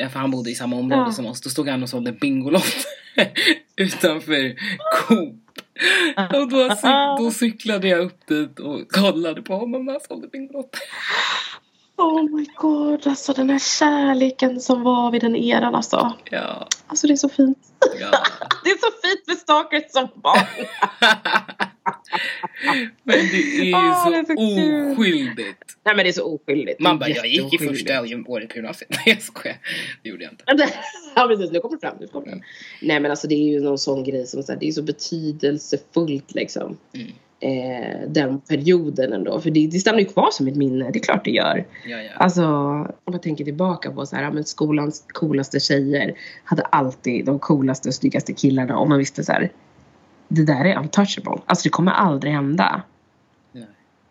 eh, för han bodde i samma område Ja. som oss, då stod han och sålde Bingolott utanför Coop. Och då, då cyklade jag upp dit och kollade på honom när han sålde Bingolott. Oh my god, alltså den här kärleken som var vid den eran alltså. Ja, Alltså det är så fint. ja. Det är så fint med stalkers som barn. Men det är Ah, så, det är så kul. oskyldigt. Nej men det är så oskyldigt. Man bara, jag gick i första året på gymnasiet. Nej jag skojar. Det gjorde jag inte. Ja precis, nu kommer det fram. Nu kommer det fram. Nej men alltså det är ju någon sån grej som så här, det är så betydelsefullt liksom. Mm. Eh, den perioden ändå. För det, det stannar ju kvar som ett minne, det är klart det gör. Ja, ja. Alltså om jag tänker tillbaka på så här, ja, men skolans coolaste tjejer hade alltid de coolaste och snyggaste killarna och man visste så här. Det där är untouchable. Alltså det kommer aldrig hända. Nej.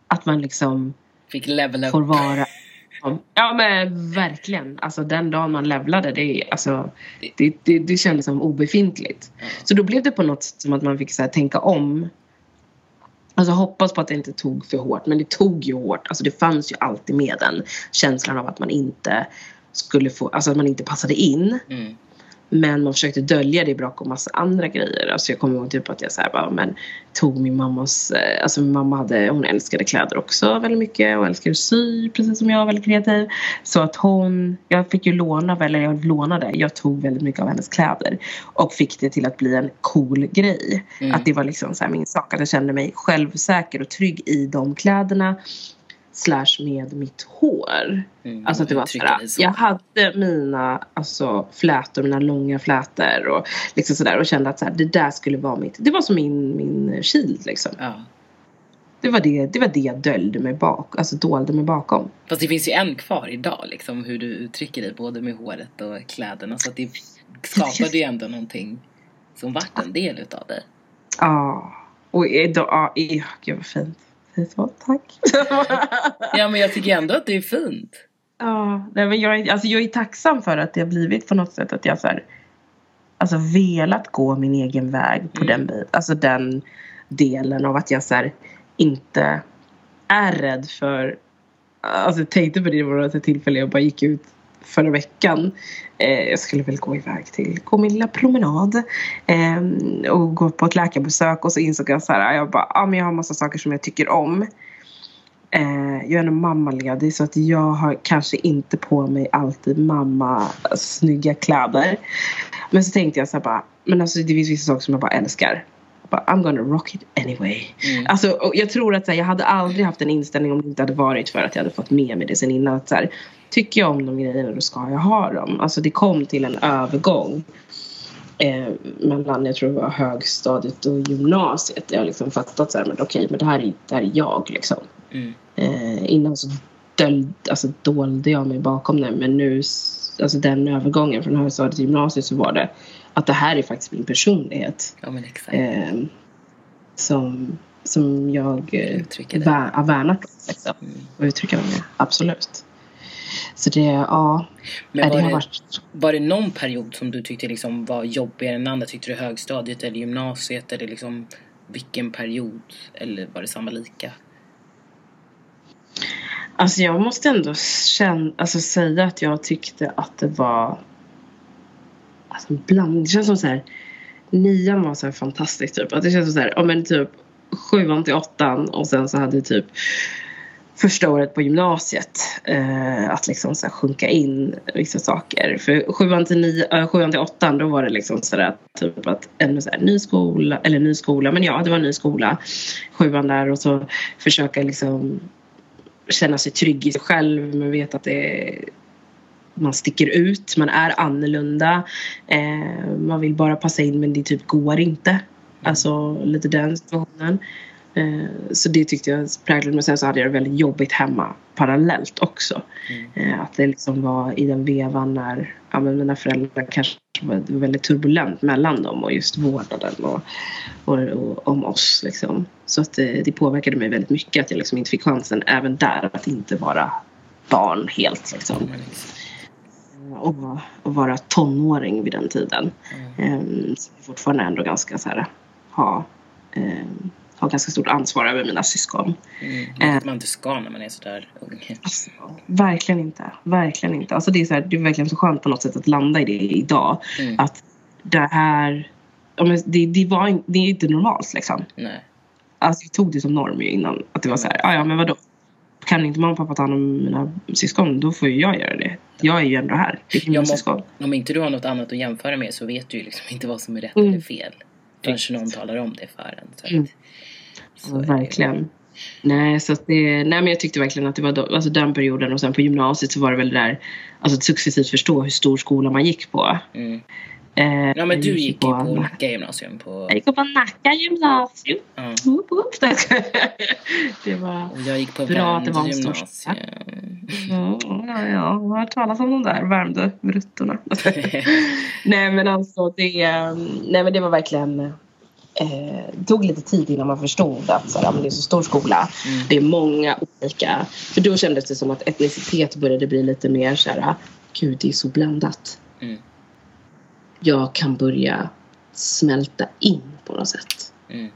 Att man liksom Fick level up. får vara Ja men verkligen. Alltså den dagen man levlade det, alltså, det, det, det kändes som obefintligt. Ja. Så då blev det på något sätt som att man fick så här, tänka om. Alltså hoppas på att det inte tog för hårt. Men det tog ju hårt. Alltså det fanns ju alltid med den känslan av att man inte skulle få, alltså att man inte passade in. Mm. Men man försökte dölja det bakom massa andra grejer. Alltså jag kommer ihåg typ att jag så här bara, men tog min mammas, eh, alltså min mamma hade, hon älskade kläder också väldigt mycket och älskade att sy precis som jag, väldigt kreativ. Så att hon, jag fick ju låna, eller jag lånade, jag tog väldigt mycket av hennes kläder. Och fick det till att bli en cool grej. Mm. Att det var liksom så min sak, att jag kände mig självsäker och trygg i de kläderna. Slash med mitt hår. Mm. Alltså att det var sådär, så. jag hade mina alltså, flätor, mina långa flätor och liksom sådär och kände att såhär, det där skulle vara mitt, det var som min, min shield liksom. Ja. Det var det, det var det jag döljde mig bak, alltså dolde mig bakom. Fast det finns ju en kvar idag, liksom hur du uttrycker dig både med håret och kläderna. Så att det skapade ju ändå någonting som vart en del utav dig. Ja, och idag, ja, gud vad fint. Så, tack. Ja, men jag tycker ändå att det är fint. Ja, nej, men jag, är- alltså jag är tacksam för att det har blivit på något sätt att jag så här, alltså velat gå min egen väg på Mm. den biten. Alltså den delen av att jag så här, inte är rädd för Alltså jag tänkte på det var ett tillfälle jag bara gick ut förra veckan. Eh, jag skulle väl gå iväg till, gå min lilla promenad. Eh, och gå på ett läkarbesök och så insåg jag så här, jag bara, ah, men jag har massa saker som jag tycker om. Eh, jag är ändå mammaledig så att jag har kanske inte på mig alltid mamma snygga kläder. Men så tänkte jag så här bara, men alltså det finns vissa saker som jag bara älskar. Bara, I'm gonna rock it anyway. Mm. Alltså, jag tror att så här, jag hade aldrig haft en inställning om det inte hade varit för att jag hade fått med mig det sen innan. Att, så här, tycker jag om de grejerna då ska jag ha dem. Alltså det kom till en övergång. Eh, mellan jag tror det var högstadiet och gymnasiet. Jag har liksom fattat så här, men okej men det här är, det här är jag liksom. Mm. Eh, innan så döld, alltså, dolde jag mig bakom det. Men nu, alltså den övergången från högstadiet till gymnasiet så var det att det här är faktiskt min personlighet. Ja. Eh, som som jag eh, Uttrycker det. vär, har värnat om. Liksom. Mm. Och uttrycka mig. Absolut. Så det, ja. Men det var har det, varit var det någon period som du tyckte liksom var jobbigare än andra? Tyckte du högstadiet eller gymnasiet? Eller liksom vilken period? Eller var det samma lika? Alltså jag måste ändå känna, alltså säga att jag tyckte att det var alltså bland. Det känns som så här nian var så här fantastisk typ. Att det känns som så här, ja men typ sjuan till åttan och sen så hade typ första året på gymnasiet eh, att liksom så här sjunka in vissa saker. För sjuan till, nio, äh, eh, sjuan till åttan då var det liksom sådär typ att en så här, ny skola, eller ny skola, men ja det var en ny skola. Sjuan där och så försöka liksom känna sig trygg i sig själv men veta att det är, man sticker ut, man är annorlunda. Eh, man vill bara passa in men det typ går inte. Alltså lite den situationen. Eh, så det tyckte jag präglade men sen så hade jag det väldigt jobbigt hemma parallellt också. Eh, att det liksom var i den vevan när ja, mina föräldrar kanske var väldigt turbulent mellan dem och just vårdnaden och, och, och om oss. Liksom. Så att det, det påverkade mig väldigt mycket att jag liksom inte fick chansen även där att inte vara barn helt. Liksom. Och, och vara tonåring vid den tiden. Um, så jag fortfarande ändå ganska så här, ha, um, ha ganska stort ansvar över mina syskon. Mm. Vilket man inte ska när man är sådär ung. Alltså, verkligen inte. Verkligen inte. Alltså det, är så här, det är verkligen så skönt på något sätt att landa i det idag. Mm. Att det här... Det, det, var, det är inte normalt liksom. Nej. Alltså jag tog det som norm ju innan. Att det var så här, "Ah, ja men vadå? Kan inte mamma och pappa ta hand om mina syskon, då får ju jag göra det. Jag är ju ändå här. Det är mina syskon. Om inte du har något annat att jämföra med så vet du ju liksom inte vad som är rätt Mm. eller fel. Förrän någon talar om det för en. Så Mm. så Ja, det. verkligen. Nej, så det, nej, men jag tyckte verkligen att det var då, alltså den perioden och sen på gymnasiet så var det väl det där alltså att successivt förstå hur stor skola man gick på. Mm. Eh, Ja men du gick ju på Nacka gymnasium på... Jag gick på Nacka gymnasium. Woop, woop. Nej, det var... Och jag gick på Bra att det var en gymnasium. Mm, ja, ja, jag har hört talas om de där Värmdö bruttorna. nej men alltså det, eh, nej, men det var verkligen eh, tog lite tid innan man förstod att så här, det är så stor skola. Mm. Det är många olika. För då kändes det som att etnicitet började bli lite mer så här. Gud, det är så blandat. Jag kan börja smälta in på något sätt. Mm.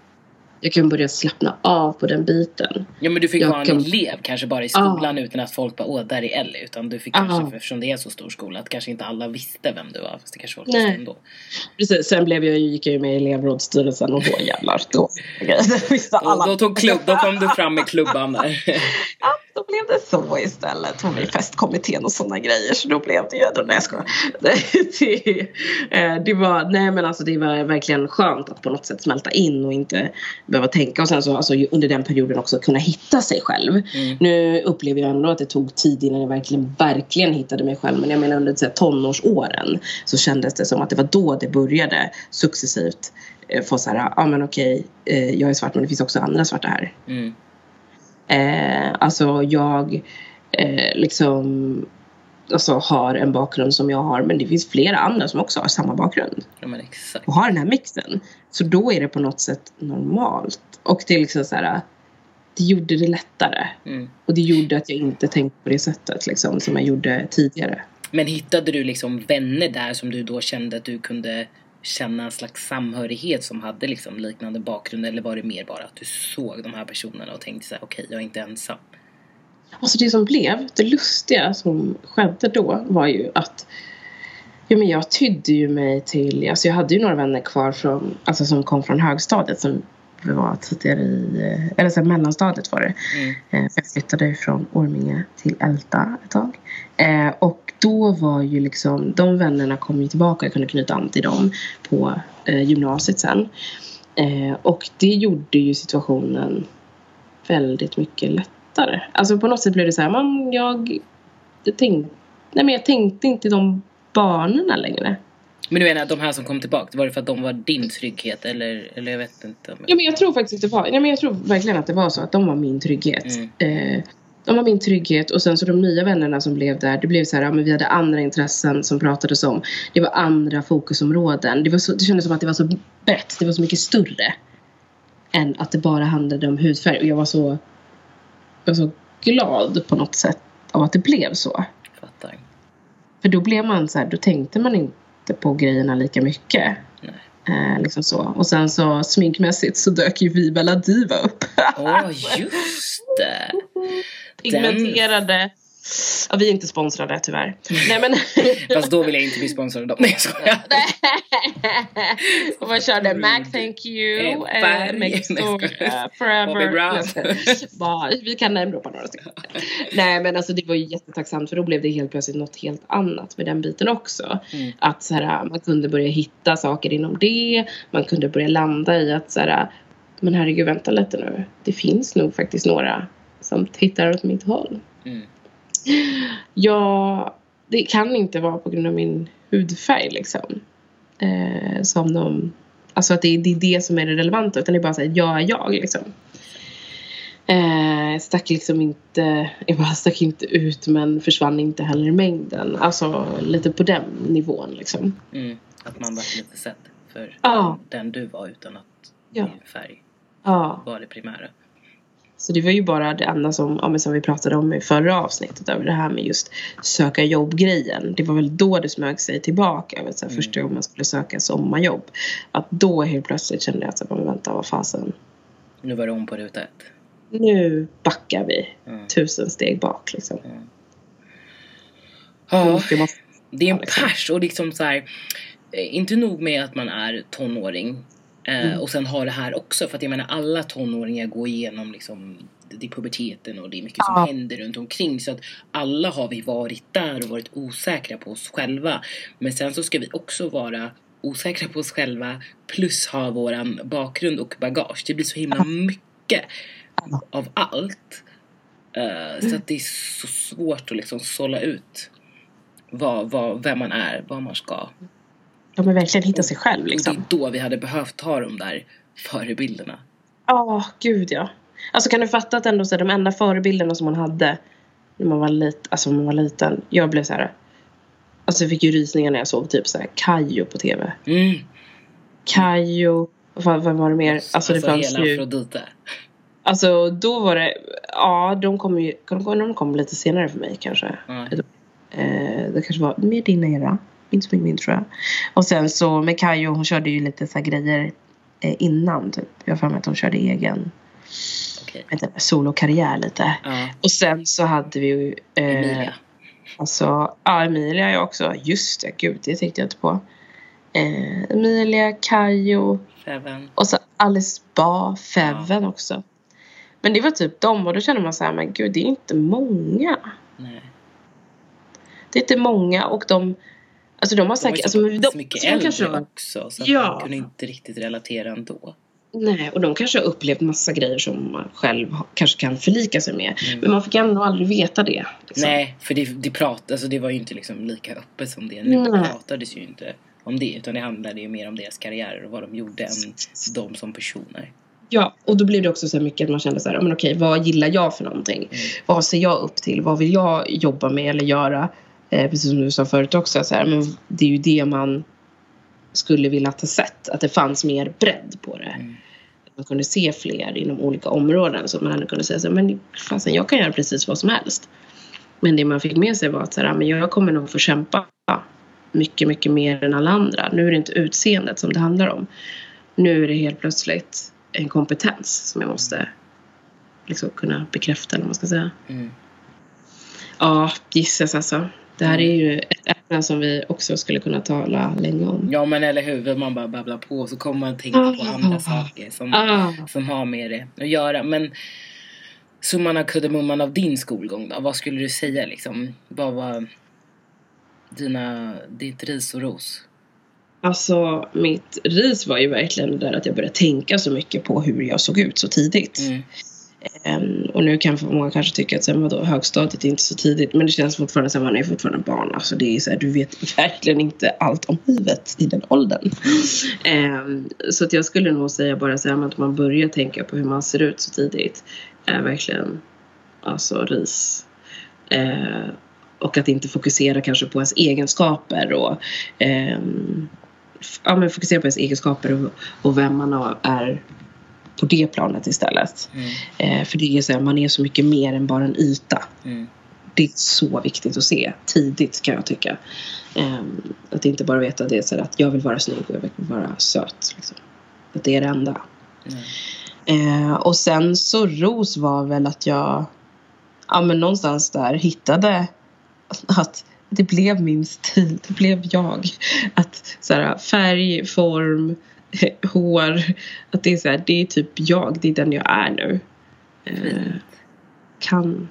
Jag kan börja slappna av på den biten. Ja men du fick Jag vara en kan- elev kanske bara i skolan utan att folk bara åh där är Ellie. Utan du fick Ja. kanske, eftersom det är så stor skola, att kanske inte alla visste vem du var. Fast det kanske folk visste ändå. Precis, sen blev jag, gick jag ju med i elevrådsstyrelsen och då jävlar. Då, Då, alla. då, tog klubb, då kom du fram med klubban där. Ja, då blev det så istället. Hon var i festkommittén och sådana grejer. Så då blev det ju... Nej, jag skojar. Det, det, eh, det var... Nej, men alltså det var verkligen skönt att på något sätt smälta in och inte behöva tänka. Och sen så alltså, under den perioden också kunna hitta sig själv. Mm. Nu upplever jag ändå att det tog tid innan jag verkligen, verkligen hittade mig själv. Men jag menar under så här, tonårsåren så kändes det som att det var då det började successivt eh, få så här, ja ah, men okej, eh, jag är svart men det finns också andra svarta här. Mm. Eh, alltså jag eh, liksom alltså, har en bakgrund som jag har men det finns flera andra som också har samma bakgrund Ja men exakt. och har den här mixen. Så då är det på något sätt normalt. Och det är liksom så här, det gjorde det lättare. Mm. Och det gjorde att jag inte tänkte på det sättet liksom, som jag gjorde tidigare. Men hittade du liksom vänner där som du då kände att du kunde känna en slags samhörighet som hade liksom liknande bakgrund eller var det mer bara att du såg de här personerna och tänkte så här okej jag är inte ensam? Alltså det som blev, det lustiga som skedde då var ju att Ja men jag tydde ju mig till, alltså jag hade ju några vänner kvar från, alltså som kom från högstadiet som var tidigare i, eh, eller så här, mellanstadiet var det. Mm. Eh, jag flyttade från Orminge till Älta ett tag. Eh, och då var ju liksom, de vännerna kom ju tillbaka, jag kunde knyta an till dem på eh, gymnasiet sen. Eh, och det gjorde ju situationen väldigt mycket lättare. Alltså på något sätt blev det så här, man, jag, jag, tänkte, nej men jag tänkte inte de banorna längre. Men du menar de här som kom tillbaka, var det för att de var din trygghet eller, eller jag vet inte? om- Ja men jag tror faktiskt att det var, nej men jag tror verkligen att det var så att de var min trygghet. Eh, de var min trygghet och sen så de nya vännerna som blev där, det blev så här, ja men vi hade andra intressen som pratades om. Det var andra fokusområden. Det, var så, det kändes som att det var så brett, det var så mycket större. än att det bara handlade om hudfärg. Och jag var så, jag var så glad på något sätt av att det blev så. Fattar. För då blev man så här, då tänkte man inte på grejerna lika mycket. Eh, liksom så. Och sen så sminkmässigt så dök ju Viva La Diva upp. Åh, just det! Pigmenterade. Ja, vi är inte sponsrade tyvärr. Nej men. Fast då vill jag inte bli sponsrad av dem. Nej, jag skojar. och man körde Mac thank you. Eh, Eh, forever. Vi kan namedroppa några stycken. Nej men alltså det var ju jättetacksamt för då blev det helt plötsligt något helt annat med den biten också. Mm. Att så här, man kunde börja hitta saker inom det. Man kunde börja landa i att så här, men herregud vänta lite nu. Det finns nog faktiskt några som tittar åt mitt håll. Mm. Ja, det kan inte vara på grund av min hudfärg liksom. Eh, som de, alltså att det är, det är det som är det relevanta utan det är bara såhär, jag är jag liksom. Eh, stack liksom inte, jag bara stack inte ut men försvann inte heller i mängden. Alltså lite på den nivån liksom. Mm. Att man var lite sedd för Ja. den du var utan att Ja. din färg Ja. var det primära. Så det var ju bara det enda som, ja, som vi pratade om i förra avsnittet över det här med just söka jobb-grejen. Det var väl då det smög sig tillbaka. Vet, så här, Mm. Första gången man skulle söka sommarjobb. Att då helt plötsligt kände jag att vänta vad fasen. Nu var det om på ruta ett. Nu backar vi Mm. tusen steg bak liksom. Ja, Det är en liksom. pers och liksom så här, eh, inte nog med att man är tonåring eh, Mm. och sen har det här också för att jag menar alla tonåringar går igenom liksom det är puberteten och det är mycket som Ja. händer runt omkring så att alla har vi varit där och varit osäkra på oss själva men sen så ska vi också vara osäkra på oss själva plus ha våran bakgrund och bagage det blir så himla mycket av allt Eh, så att det är så svårt att liksom sålla ut vad, vad, vem man är, vad man ska. Ja men verkligen hitta sig själv Och liksom. det är då vi hade behövt ha de där förebilderna. Ja, gud ja. Alltså kan du fatta att ändå så här, de enda förebilderna som man hade när man var, lit, alltså, när man var liten. Jag blev så här. Alltså jag fick ju rysningar när jag såg typ så här Kajo på tv. Mm. Kajo. Vad, vad var det mer? Alltså det fanns hela ju. Afrodite. Alltså då var det. Ja de kom ju. De kom, de kom lite senare för mig kanske. Ja. Eh, det kanske var med din era. Min tror jag. Och sen så med Kajo hon körde ju lite så grejer eh, innan typ. Jag har för mig att hon körde egen inte, solokarriär lite. Ja, Och sen så hade vi ju eh, Emilia. Alltså, ja Emilia jag också. Just det, gud det tänkte jag inte på. Eh, Emilia, Kajo Feven. och så Alice Ba, Feven också. Men det var typ dem och då kände man så här, men gud det är inte många. Nej. Det är inte många och de Alltså de har De säkert, alltså, så men de, mycket alltså, de äldre har, också så att Ja. man kunde inte riktigt relatera ändå. Nej, och de kanske har upplevt massa grejer som man själv kanske kan förlika sig med. Mm. Men man fick ändå aldrig veta det. liksom. Nej, för det, det, prat, alltså det var ju inte liksom lika öppet som det nu. Det pratades ju inte om det utan det handlade ju mer om deras karriärer och vad de gjorde än de som personer. Ja, och då blir det också så mycket att man känner så här, men okej, vad gillar jag för någonting? Mm. Vad ser jag upp till? Vad vill jag jobba med eller göra? Eh, precis som du sa förut också, så här, men det är ju det man skulle vilja ha sett. Att det fanns mer bredd på det. Mm. Att man kunde se fler inom olika områden. Så man kunde säga så här, men fasen, jag kan göra precis vad som helst. Men det man fick med sig var att så här, men jag kommer nog få kämpa mycket, mycket mer än alla andra. Nu är det inte utseendet som det handlar om. Nu är det helt plötsligt en kompetens som jag måste liksom kunna bekräfta eller vad man ska säga. Mm. Ja, gissas alltså. Det här är ju ett ämne som vi också skulle kunna tala länge om. Ja men eller hur, man bara babblar på och så kommer man tänka på Ah. andra saker som, Ah, som har med det att göra. Men summan av kuddemumman av din skolgång då? Vad skulle du säga liksom? Vad var dina, ditt ris och ros? alltså mitt ris var ju verkligen det där att jag började tänka så mycket på hur jag såg ut så tidigt. Mm. Ehm, och nu kan många kanske tycka att sen vadå, högstadiet är inte så tidigt. Men det känns fortfarande som att man är fortfarande barn. Alltså det är så här, du vet verkligen inte allt om livet i den åldern. Ehm, så att jag skulle nog säga bara så här, att man börjar tänka på hur man ser ut så tidigt. Är verkligen alltså ris. Ehm, och att inte fokusera kanske på ens egenskaper och ehm, ja, men fokusera på ens egenskaper och, och vem man är på det planet istället. Mm. Eh, för det är så här, man är så mycket mer än bara en yta. Mm. Det är så viktigt att se tidigt kan jag tycka. Eh, att inte bara veta att det så att jag vill vara snygg och jag vill vara söt. Liksom. Att det är det enda. Mm. Eh, och sen så ros var väl att jag ja, men någonstans där hittade att det blev min stil, det blev jag. Att så här, färg, form, hår, att det är så här, det är typ jag, det är den jag är nu. Eh, kan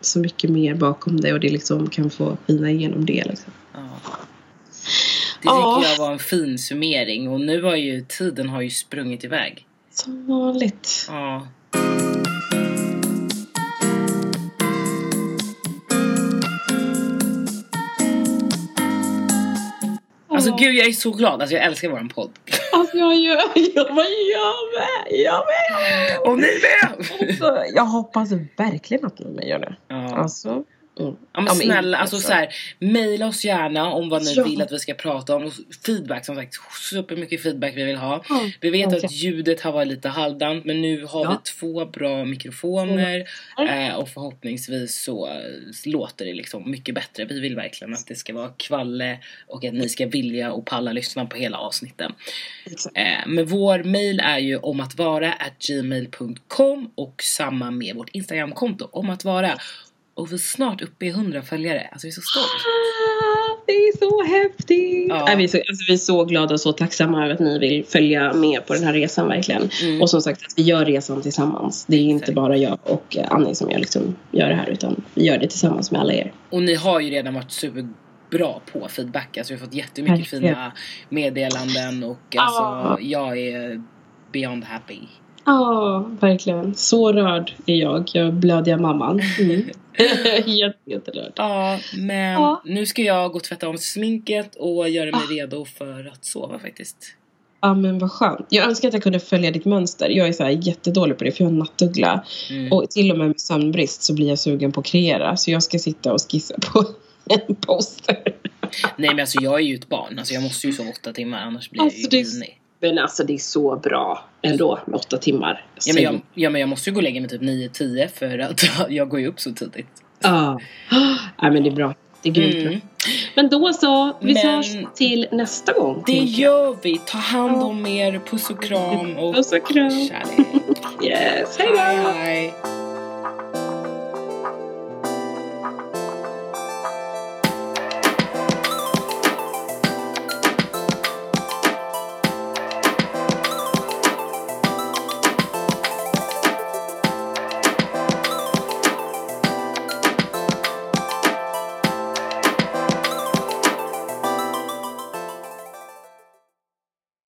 så mycket mer bakom det och det liksom kan få skina igenom det. Liksom. Ja. Det Ja. tycker jag var en fin summering och nu har ju tiden har ju sprungit iväg. Som vanligt. Ja. Alltså gud jag är så glad, alltså jag älskar våran podd. Alltså jag gör, jag, jag med, jag med. Och ni med! Alltså, jag hoppas verkligen att ni med gör det. Ja. Alltså, mm. Ja men men snälla, alltså så. här, mejla oss gärna om vad ni Ja. vill att vi ska prata om. Och feedback, som sagt, supermycket feedback vi vill ha. Ja, Vi vet verkligen. att ljudet har varit lite halvdant men nu har Ja. vi två bra mikrofoner Mm. eh, och förhoppningsvis så låter det liksom mycket bättre. Vi vill verkligen att det ska vara kvalle och att ni ska vilja och palla lyssna på hela avsnitten. Eh, men vår mail är ju om att vara at gmail.com och samma med vårt Instagramkonto om att vara. Och vi är snart uppe i 100 följare. Alltså jag är så stolt. Ah, Det är så häftigt! Ja. Nej, vi, är så, alltså, vi är så glada och så tacksamma över att ni vill följa med på den här resan verkligen. Mm. Och som sagt att vi gör resan tillsammans. Det är inte Exakt. bara jag och eh, Annie som jag liksom gör det här utan vi gör det tillsammans med alla er. Och ni har ju redan varit superbra på feedback. Alltså vi har fått jättemycket Verkligen. fina meddelanden och Ja. alltså jag är beyond happy. Ja, verkligen. Så rörd är jag. Jag blödiga mamman. Mm. Jätterörd. Ja, men Ja. nu ska jag gå och tvätta om sminket och göra mig redo för att sova faktiskt. Ja men vad skönt. Jag önskar att jag kunde följa ditt mönster. Jag är så här jättedålig på det för jag har nattuggla. Mm. Och till och med med sömnbrist så blir jag sugen på att kreera. Så jag ska sitta och skissa på en poster. Nej men alltså jag är ju ett barn. Alltså jag måste ju sova åtta timmar annars blir Alltså, jag ju är- grinig. Men alltså det är så bra ändå med åtta timmar. Ja men, jag, ja men jag måste ju gå och lägga mig typ 9-10 för att jag går ju upp så tidigt. Ja. Ja men det är bra. Det är grymt bra. Mm. Men då så. Vi Men- hörs till nästa gång. Det gör vi. Ta hand om er. Puss och kram och Puss och kram. kärlek. Yes. Hej då!